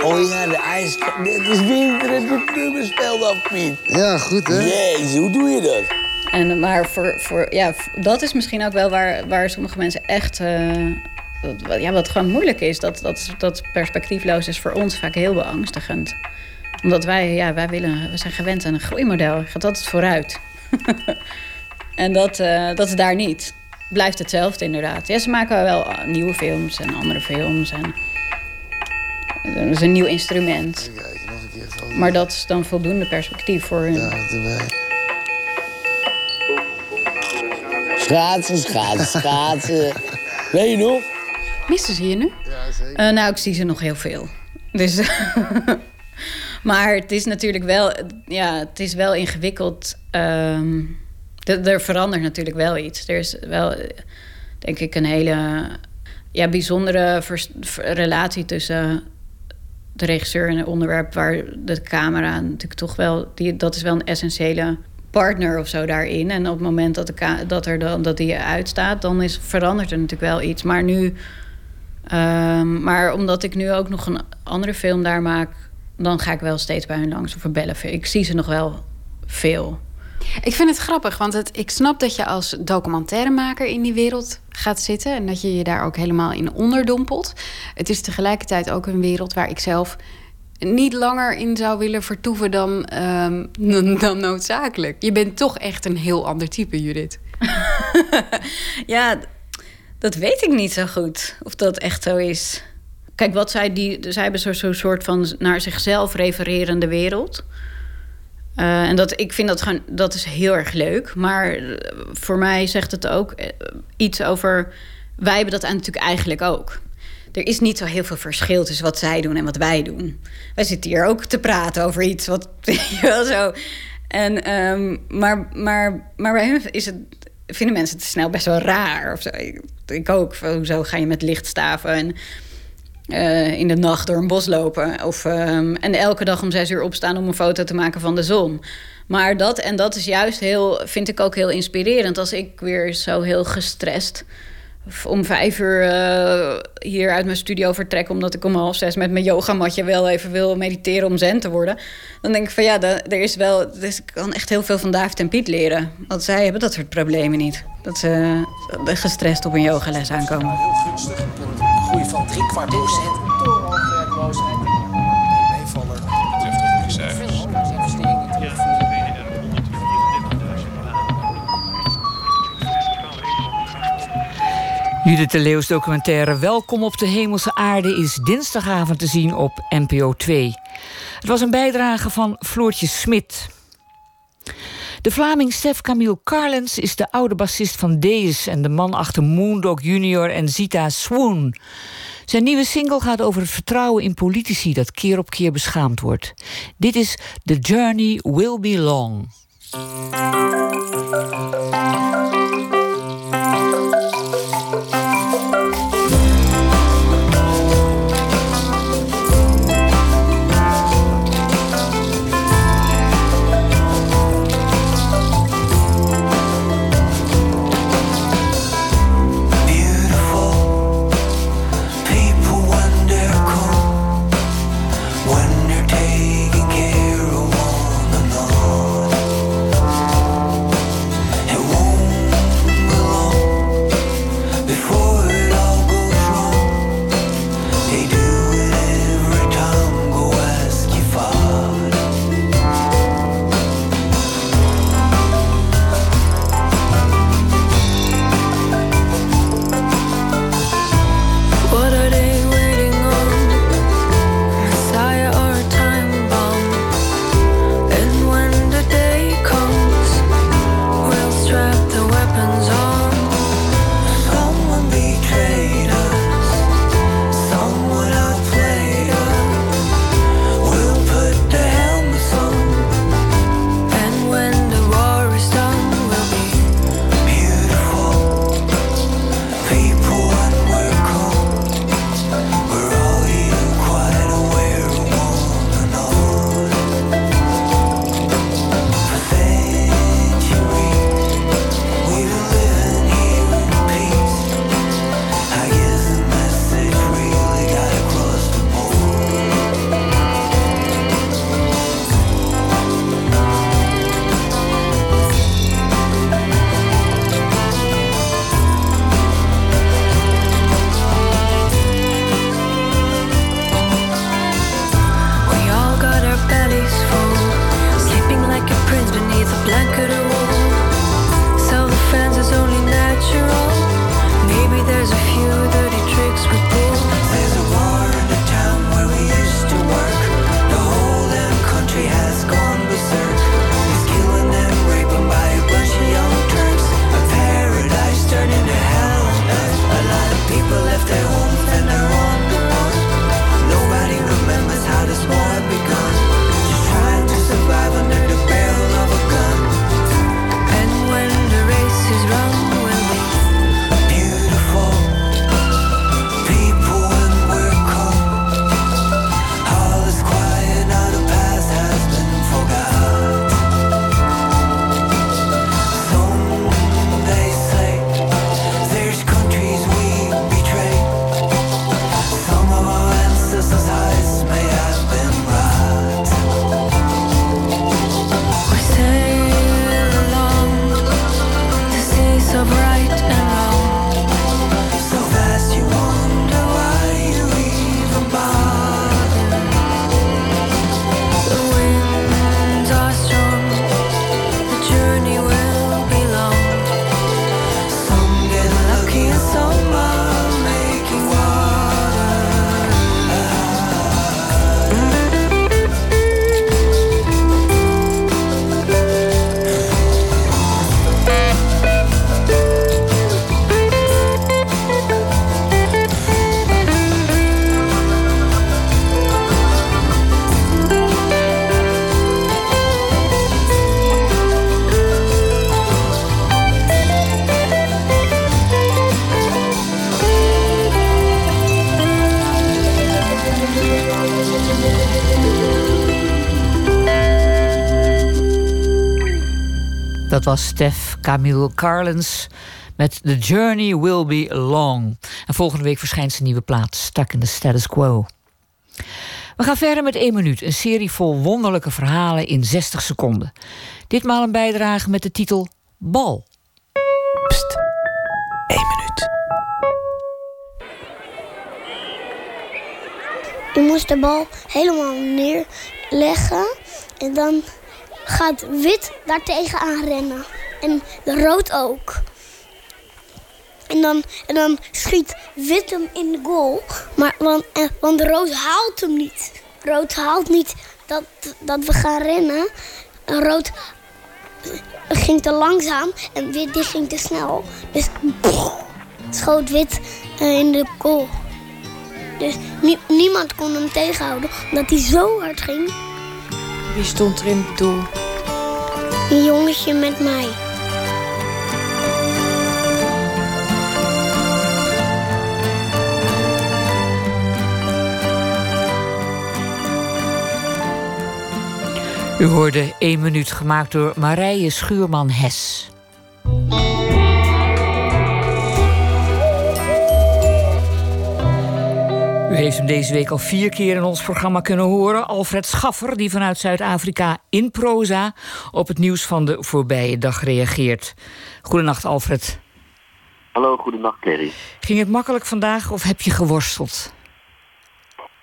Oh ja, de ijs. Het is winter en het nummerspel dan, Piet. Ja, goed hè? Jezus, hoe doe je dat? En, maar voor, voor, ja, dat is misschien ook wel waar, waar sommige mensen echt. eh, wat- ja, wat gewoon moeilijk is. Dat, dat, dat perspectiefloos is voor ons vaak heel beangstigend. Omdat wij, ja, wij willen, we zijn gewend aan een groeimodel. Gaat altijd vooruit. en dat, eh, dat is daar niet. Blijft hetzelfde inderdaad. Ja, ze maken wel eh, nieuwe films en andere films. En, er is een nieuw instrument. Maar dat is dan voldoende perspectief voor hun. Ja, erbij. Schaatsen, schaatsen, schaatsen. Weet je nog? Missen ze je nu? Ja, zeker. Eh, nou, ik zie ze nog heel veel. Dus, maar het is natuurlijk wel, ja, het is wel ingewikkeld. Ehm, er verandert natuurlijk wel iets. Er is wel, denk ik, een hele ja, bijzondere relatie tussen de regisseur en het onderwerp, waar de camera natuurlijk toch wel, die, dat is wel een essentiële partner of zo daarin. En op het moment dat, de dat, er dan, dat die uitstaat, dan is, verandert er natuurlijk wel iets. Maar nu Ehm, maar omdat ik nu ook nog een andere film daar maak, dan ga ik wel steeds bij hun langs of bellen. Ik zie ze nog wel veel. Ik vind het grappig, want het, ik snap dat je als documentairemaker in die wereld gaat zitten en dat je je daar ook helemaal in onderdompelt. Het is tegelijkertijd ook een wereld waar ik zelf niet langer in zou willen vertoeven dan, ehm, dan, noodzakelijk. Je bent toch echt een heel ander type, Judith. Ja, dat weet ik niet zo goed of dat echt zo is. Kijk, wat zij, die, zij hebben zo'n zo soort van naar zichzelf refererende wereld. Eh, en dat, ik vind dat gewoon, dat is heel erg leuk. Maar eh, voor mij zegt het ook eh, iets over. Wij hebben dat natuurlijk eigenlijk ook. Er is niet zo heel veel verschil tussen wat zij doen en wat wij doen. Wij zitten hier ook te praten over iets wat wel zo. En, ehm, maar, maar, maar bij hen is het, vinden mensen het snel best wel raar. Of zo. Ik, ik ook. Hoezo ga je met lichtstaven en eh, in de nacht door een bos lopen? Of, ehm, en elke dag om zes uur opstaan om een foto te maken van de zon. Maar dat, en dat is juist heel, vind ik ook heel inspirerend. Als ik weer zo heel gestrest om vijf uur eh, hier uit mijn studio vertrek... omdat ik om half zes met mijn yogamatje wel even wil mediteren om zen te worden... dan denk ik van ja, da- er is wel... Dus ik kan echt heel veel van David en Piet leren. Want zij hebben dat soort problemen niet. Dat ze eh, gestrest op een yogales aankomen. Groei van drie kwart procent. Judith de Leeuws documentaire Welkom op de Hemelse Aarde is dinsdagavond te zien op NPO 2. Het was een bijdrage van Floortje Smit. De Vlaming Stef Camille Carlens is de oude bassist van Deus en de man achter Moondog Junior en Zita Swoon. Zijn nieuwe single gaat over het vertrouwen in politici dat keer op keer beschaamd wordt. Dit is The Journey Will Be Long. Dat was Stef Camille Carlens met The Journey Will Be Long. En volgende week verschijnt zijn nieuwe plaat Stuck in the Status Quo. We gaan verder met 1 minuut. Een serie vol wonderlijke verhalen in 60 seconden. Ditmaal een bijdrage met de titel Bal. Pst, 1 minuut. Je moest de bal helemaal neerleggen. En dan gaat wit daar tegenaan rennen. En rood ook. En dan, en dan schiet wit hem in de goal. Maar, want, eh, want rood haalt hem niet. Rood haalt niet dat, dat we gaan rennen. En rood ging te langzaam en wit die ging te snel. Dus schoot wit eh, in de goal. Dus nie- niemand kon hem tegenhouden, omdat hij zo hard ging. Wie stond er in het doel? Een jongetje met mij. U hoorde 1 minuut gemaakt door Marije Schuurman-Hes. Heeft hem deze week al vier keer in ons programma kunnen horen. Alfred Schaffer, die vanuit Zuid-Afrika in proza op het nieuws van de voorbije dag reageert. Goedenacht, Alfred. Hallo, goedenacht Kerry. Ging het makkelijk vandaag of heb je geworsteld?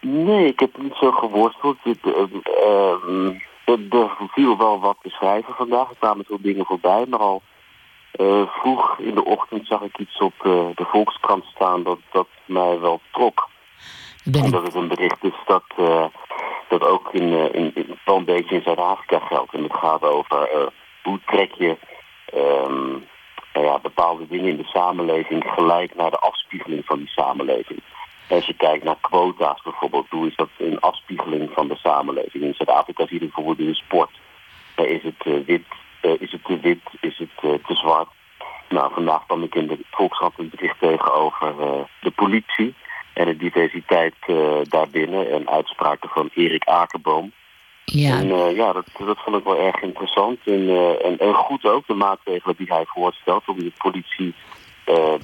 Nee, ik heb niet zo geworsteld. Het, eh, ehm, er, er viel wel wat te schrijven vandaag. Er kwamen veel dingen voorbij. Maar al eh, vroeg in de ochtend zag ik iets op eh, de Volkskrant staan dat, dat mij wel trok. Omdat het een bericht is dat, eh, dat ook in, eh, in, in- een beetje in Zuid-Afrika geldt. En het gaat over eh, hoe trek je ehm, nou bepaalde dingen in de samenleving gelijk naar de afspiegeling van die samenleving. Als je kijkt naar quota's bijvoorbeeld, hoe is dat een afspiegeling van de samenleving? In Zuid-Afrika zie je bijvoorbeeld in de sport. Is het wit, is het te wit, is het te zwart? Nou, vandaag kwam ik in de Volkskrant een bericht tegen over eh, de politie en de diversiteit eh, daarbinnen en uitspraken van Erik Akerboom. Ja. En eh, ja, dat, dat vond ik wel erg interessant. En, eh, en, en goed ook, de maatregelen die hij voorstelt om de politie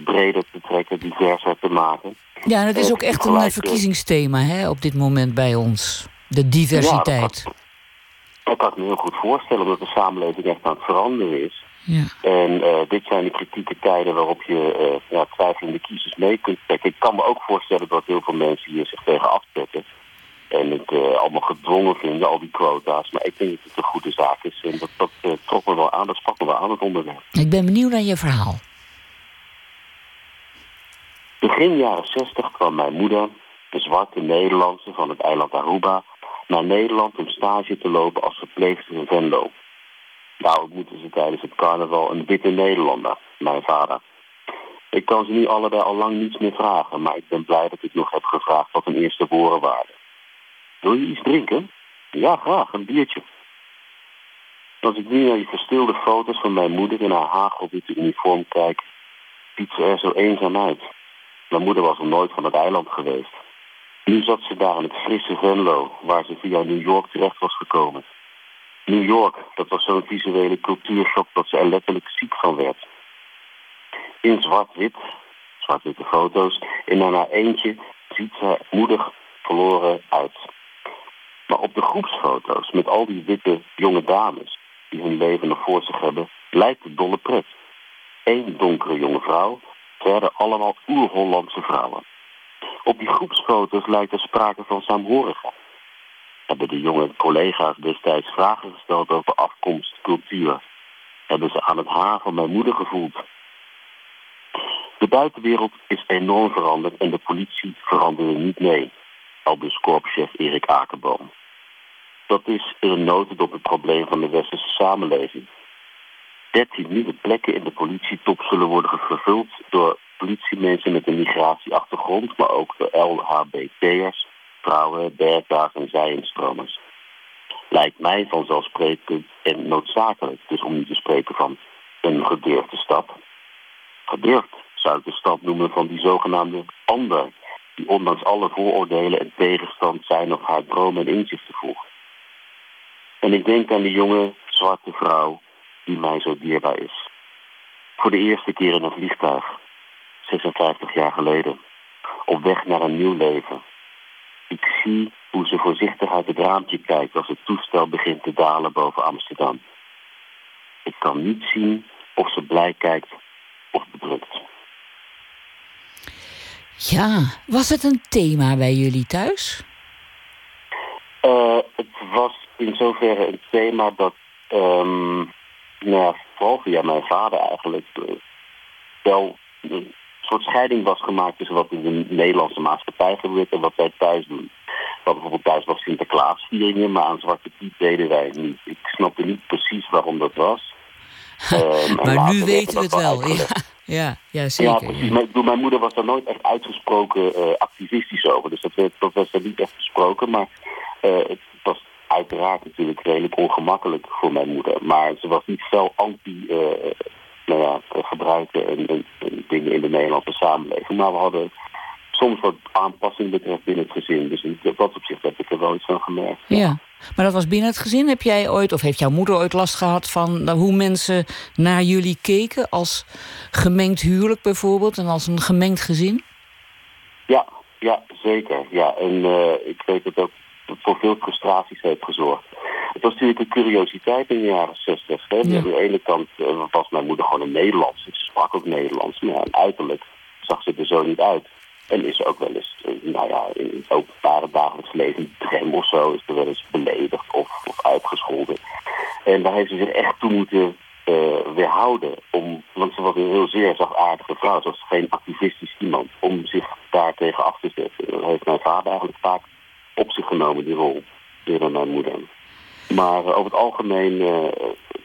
breder te trekken, diverser te maken. Ja, en het is ook echt een verkiezingsthema hè, op dit moment bij ons. De diversiteit. Ik kan het me heel goed voorstellen dat de samenleving echt aan het veranderen is. Ja. En eh, dit zijn de kritieke tijden waarop je eh ja, twijfelende kiezers mee kunt trekken. Ik kan me ook voorstellen dat heel veel mensen hier zich tegen afzetten. En het eh, allemaal gedwongen vinden, al die quota's. Maar ik denk dat het een goede zaak is. En dat, dat eh, trok me wel aan, dat sprak me wel aan het onderwerp. Ik ben benieuwd naar je verhaal. Begin jaren 60 kwam mijn moeder, de zwarte Nederlandse van het eiland Aruba, naar Nederland om stage te lopen als verpleegster in Venlo. Daar ontmoette ze tijdens het carnaval een witte Nederlander, mijn vader. Ik kan ze nu allebei al lang niets meer vragen, maar ik ben blij dat ik nog heb gevraagd wat hun eerste woorden waren. Wil je iets drinken? Ja, graag, een biertje. Als ik nu naar die verstilde foto's van mijn moeder in haar hagelwitte uniform kijk, ziet ze er zo eenzaam uit. Mijn moeder was nog nooit van het eiland geweest. Nu zat ze daar in het frisse Venlo, waar ze via New York terecht was gekomen. New York, dat was zo'n visuele cultuurshock dat ze er letterlijk ziek van werd. In zwart-wit, zwart-witte foto's, naar haar eentje ziet ze moedig verloren uit. Maar op de groepsfoto's met al die witte jonge dames die hun leven nog voor zich hebben, lijkt het dolle pret. Eén donkere jonge vrouw, verder allemaal oer-Hollandse vrouwen. Op die groepsfoto's lijkt er sprake van saamhorigheid. Hebben de jonge collega's destijds vragen gesteld over afkomst, cultuur? Hebben ze aan het haar van mijn moeder gevoeld? De buitenwereld is enorm veranderd en de politie veranderde niet mee. Al dus korpschef Erik Akerboom. Dat is een notendop het probleem van de westerse samenleving. 13 nieuwe plekken in de politietop zullen worden vervuld door politiemensen met een migratieachtergrond, maar ook door LHBT'ers, vrouwen, bergdaars en zijinstromers. Lijkt mij vanzelfsprekend en noodzakelijk, dus om niet te spreken van een gedurfde stap. Gedurfd zou ik de stap noemen van die zogenaamde ander, die ondanks alle vooroordelen en tegenstand zijn of haar dromen en inzichten volgt. En ik denk aan die jonge zwarte vrouw die mij zo dierbaar is. Voor de eerste keer in een vliegtuig, 56 jaar geleden, op weg naar een nieuw leven. Ik zie hoe ze voorzichtig uit het raampje kijkt als het toestel begint te dalen boven Amsterdam. Ik kan niet zien of ze blij kijkt of bedrukt. Ja, was het een thema bij jullie thuis? Uh, het was in zoverre een thema dat, um, nou ja, vooral via mijn vader eigenlijk, uh, wel een soort scheiding was gemaakt tussen wat in de Nederlandse maatschappij gebeurt en wat wij thuis doen. Wat bijvoorbeeld thuis was Sinterklaasvieringen, maar aan Zwarte Piet deden wij niet. Ik snapte niet precies waarom dat was. Um, maar nu weten we het wel. Ja, ja, ja, zeker. Ja, precies. Bedoel, mijn moeder was daar nooit echt uitgesproken uh, activistisch over. Dus dat, werd, dat was er niet echt besproken. Maar uh, het was uiteraard natuurlijk redelijk ongemakkelijk voor mijn moeder. Maar ze was niet fel anti uh, nou ja, gebruiken en, en, en, dingen in de Nederlandse samenleving. Maar we hadden soms wat aanpassing betreft binnen het gezin. Dus in dat opzicht heb ik er wel iets van gemerkt. Ja. Maar dat was binnen het gezin. Heb jij ooit, of heeft jouw moeder ooit last gehad van hoe mensen naar jullie keken als gemengd huwelijk bijvoorbeeld en als een gemengd gezin? Ja, ja zeker. Ja. En uh, ik weet dat ook voor veel frustraties heeft gezorgd. Het was natuurlijk een curiositeit in de jaren zestig. Ja. Aan de ene kant uh, was mijn moeder gewoon een Nederlands. Ze sprak ook Nederlands. Maar ja, uiterlijk zag ze er zo niet uit. En is ook wel eens, nou ja, in het openbare dagelijks leven, drem of zo, is er wel eens beledigd of, of uitgescholden. En daar heeft ze zich echt toe moeten uh, weerhouden. Om, want ze was een heel zeer zachtaardige vrouw. Ze was geen activistisch iemand om zich daar tegen af te zetten. Dat heeft mijn vader eigenlijk vaak op zich genomen, die rol, door mijn moeder. Maar uh, over het algemeen uh,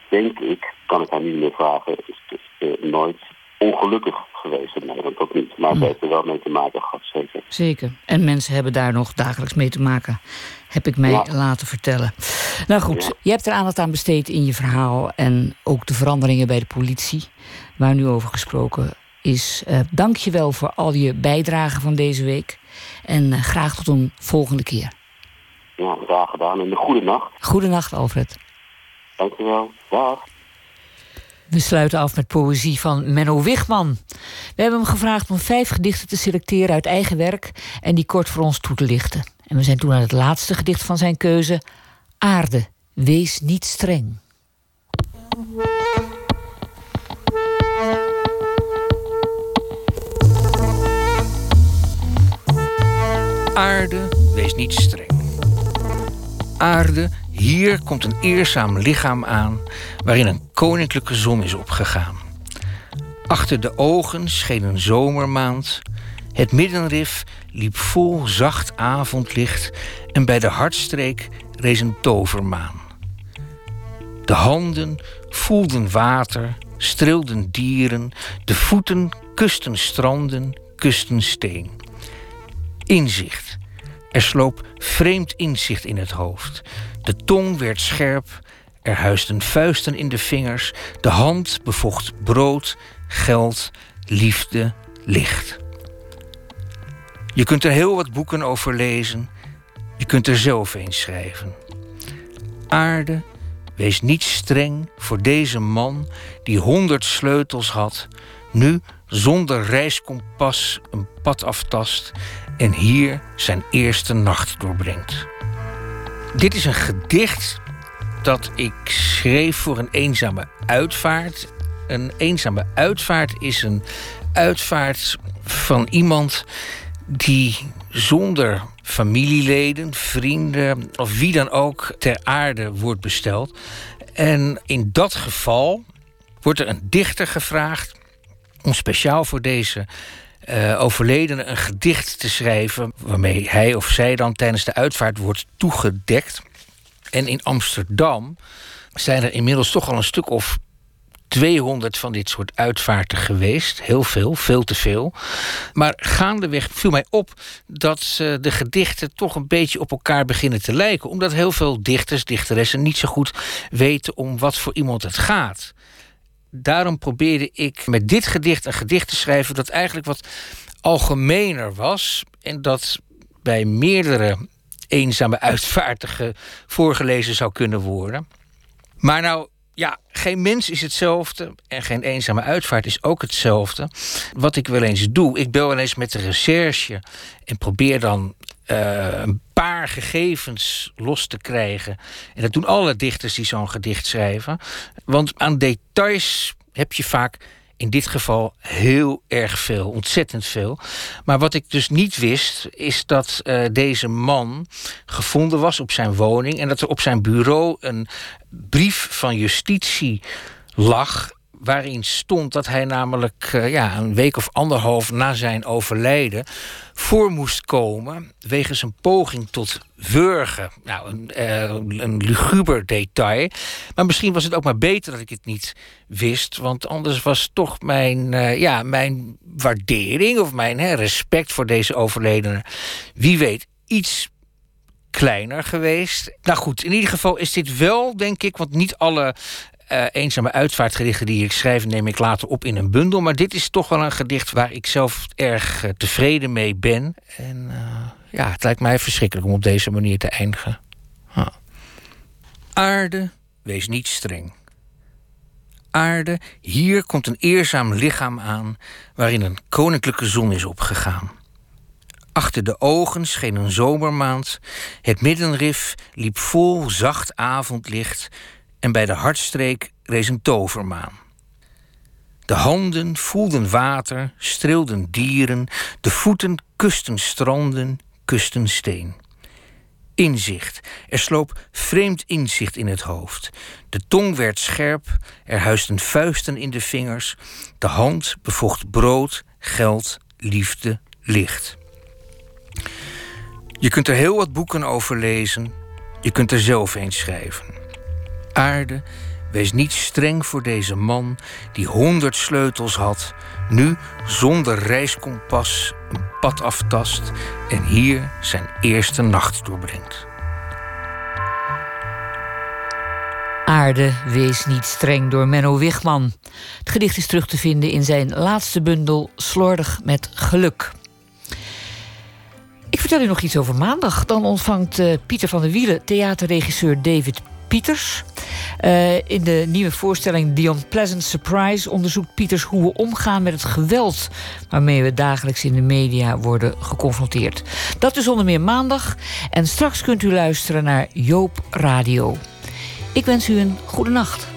denk ik, kan ik haar niet meer vragen, is het nooit ongelukkig geweest in Nederland ook niet. Maar ze heeft er wel mee te maken gehad, zeker. Zeker. En mensen hebben daar nog dagelijks mee te maken, heb ik mij ja. laten vertellen. Nou goed, ja. je hebt er aandacht aan besteed in je verhaal... en ook de veranderingen bij de politie, waar nu over gesproken is. Uh, dank je wel voor al je bijdragen van deze week. En uh, graag tot een volgende keer. Ja, graag gedaan. En een goede nacht. Goedenacht, Alfred. Dank je wel. Dag. We sluiten af met poëzie van Menno Wichman. We hebben hem gevraagd om vijf gedichten te selecteren uit eigen werk en die kort voor ons toe te lichten. En we zijn toen aan het laatste gedicht van zijn keuze: Aarde, wees niet streng. Aarde, wees niet streng. Aarde, hier komt een eerzaam lichaam aan waarin een koninklijke zon is opgegaan. Achter de ogen scheen een zomermaand. Het middenrif liep vol zacht avondlicht en bij de hartstreek rees een tovermaan. De handen voelden water, streelden dieren, de voeten kusten stranden, kusten steen. Inzicht. Er sloop vreemd inzicht in het hoofd. De tong werd scherp, er huisden vuisten in de vingers, de hand bevocht brood, geld, liefde, licht. Je kunt er heel wat boeken over lezen, je kunt er zelf eens schrijven. Aarde, wees niet streng voor deze man die honderd sleutels had, nu zonder reiskompas een pad aftast en hier zijn eerste nacht doorbrengt. Dit is een gedicht dat ik schreef voor een eenzame uitvaart. Een eenzame uitvaart is een uitvaart van iemand die zonder familieleden, vrienden of wie dan ook ter aarde wordt besteld. En in dat geval wordt er een dichter gevraagd om speciaal voor deze uh, overledene een gedicht te schrijven. waarmee hij of zij dan tijdens de uitvaart wordt toegedekt. En in Amsterdam zijn er inmiddels toch al een stuk of 200 van dit soort uitvaarten geweest. Heel veel, veel te veel. Maar gaandeweg viel mij op dat de gedichten toch een beetje op elkaar beginnen te lijken. Omdat heel veel dichters, dichteressen niet zo goed weten om wat voor iemand het gaat daarom probeerde ik met dit gedicht een gedicht te schrijven dat eigenlijk wat algemener was en dat bij meerdere eenzame uitvaartigen voorgelezen zou kunnen worden. Maar nou ja, geen mens is hetzelfde en geen eenzame uitvaart is ook hetzelfde. Wat ik wel eens doe, ik bel wel eens met de recherche en probeer dan uh, een paar gegevens los te krijgen. En dat doen alle dichters die zo'n gedicht schrijven. Want aan details heb je vaak in dit geval heel erg veel, ontzettend veel. Maar wat ik dus niet wist, is dat uh, deze man gevonden was op zijn woning en dat er op zijn bureau een brief van justitie lag waarin stond dat hij namelijk uh, ja, een week of anderhalf na zijn overlijden voor moest komen wegens een poging tot wurgen. Nou, een, uh, een luguber detail. Maar misschien was het ook maar beter dat ik het niet wist, want anders was toch mijn, uh, ja, mijn waardering of mijn hè, respect voor deze overledene, wie weet, iets kleiner geweest. Nou goed, in ieder geval is dit wel, denk ik, want niet alle uh, eenzame uitvaartgedichten die ik schrijf, neem ik later op in een bundel. Maar dit is toch wel een gedicht waar ik zelf erg uh, tevreden mee ben. En uh, ja, het lijkt mij verschrikkelijk om op deze manier te eindigen. Aarde, wees niet streng. Aarde, hier komt een eerzaam lichaam aan waarin een koninklijke zon is opgegaan. Achter de ogen scheen een zomermaand. Het middenrif liep vol zacht avondlicht en bij de hartstreek rees een tovermaan. De handen voelden water, streelden dieren, de voeten kusten stranden, kusten steen. Inzicht, er sloop vreemd inzicht in het hoofd. De tong werd scherp, er huisden vuisten in de vingers, de hand bevocht brood, geld, liefde, licht. Je kunt er heel wat boeken over lezen, je kunt er zelf eens schrijven aarde, wees niet streng voor deze man die honderd sleutels had, nu zonder reiskompas een pad aftast en hier zijn eerste nacht doorbrengt. Aarde, wees niet streng door Menno Wigman. Het gedicht is terug te vinden in zijn laatste bundel Slordig met geluk. Ik vertel u nog iets over maandag. Dan ontvangt uh, Pieter van der Wielen theaterregisseur David Pieters. Uh, in de nieuwe voorstelling The Unpleasant Surprise onderzoekt Pieters hoe we omgaan met het geweld waarmee we dagelijks in de media worden geconfronteerd. Dat is onder meer maandag. En straks kunt u luisteren naar Joop Radio. Ik wens u een goede nacht.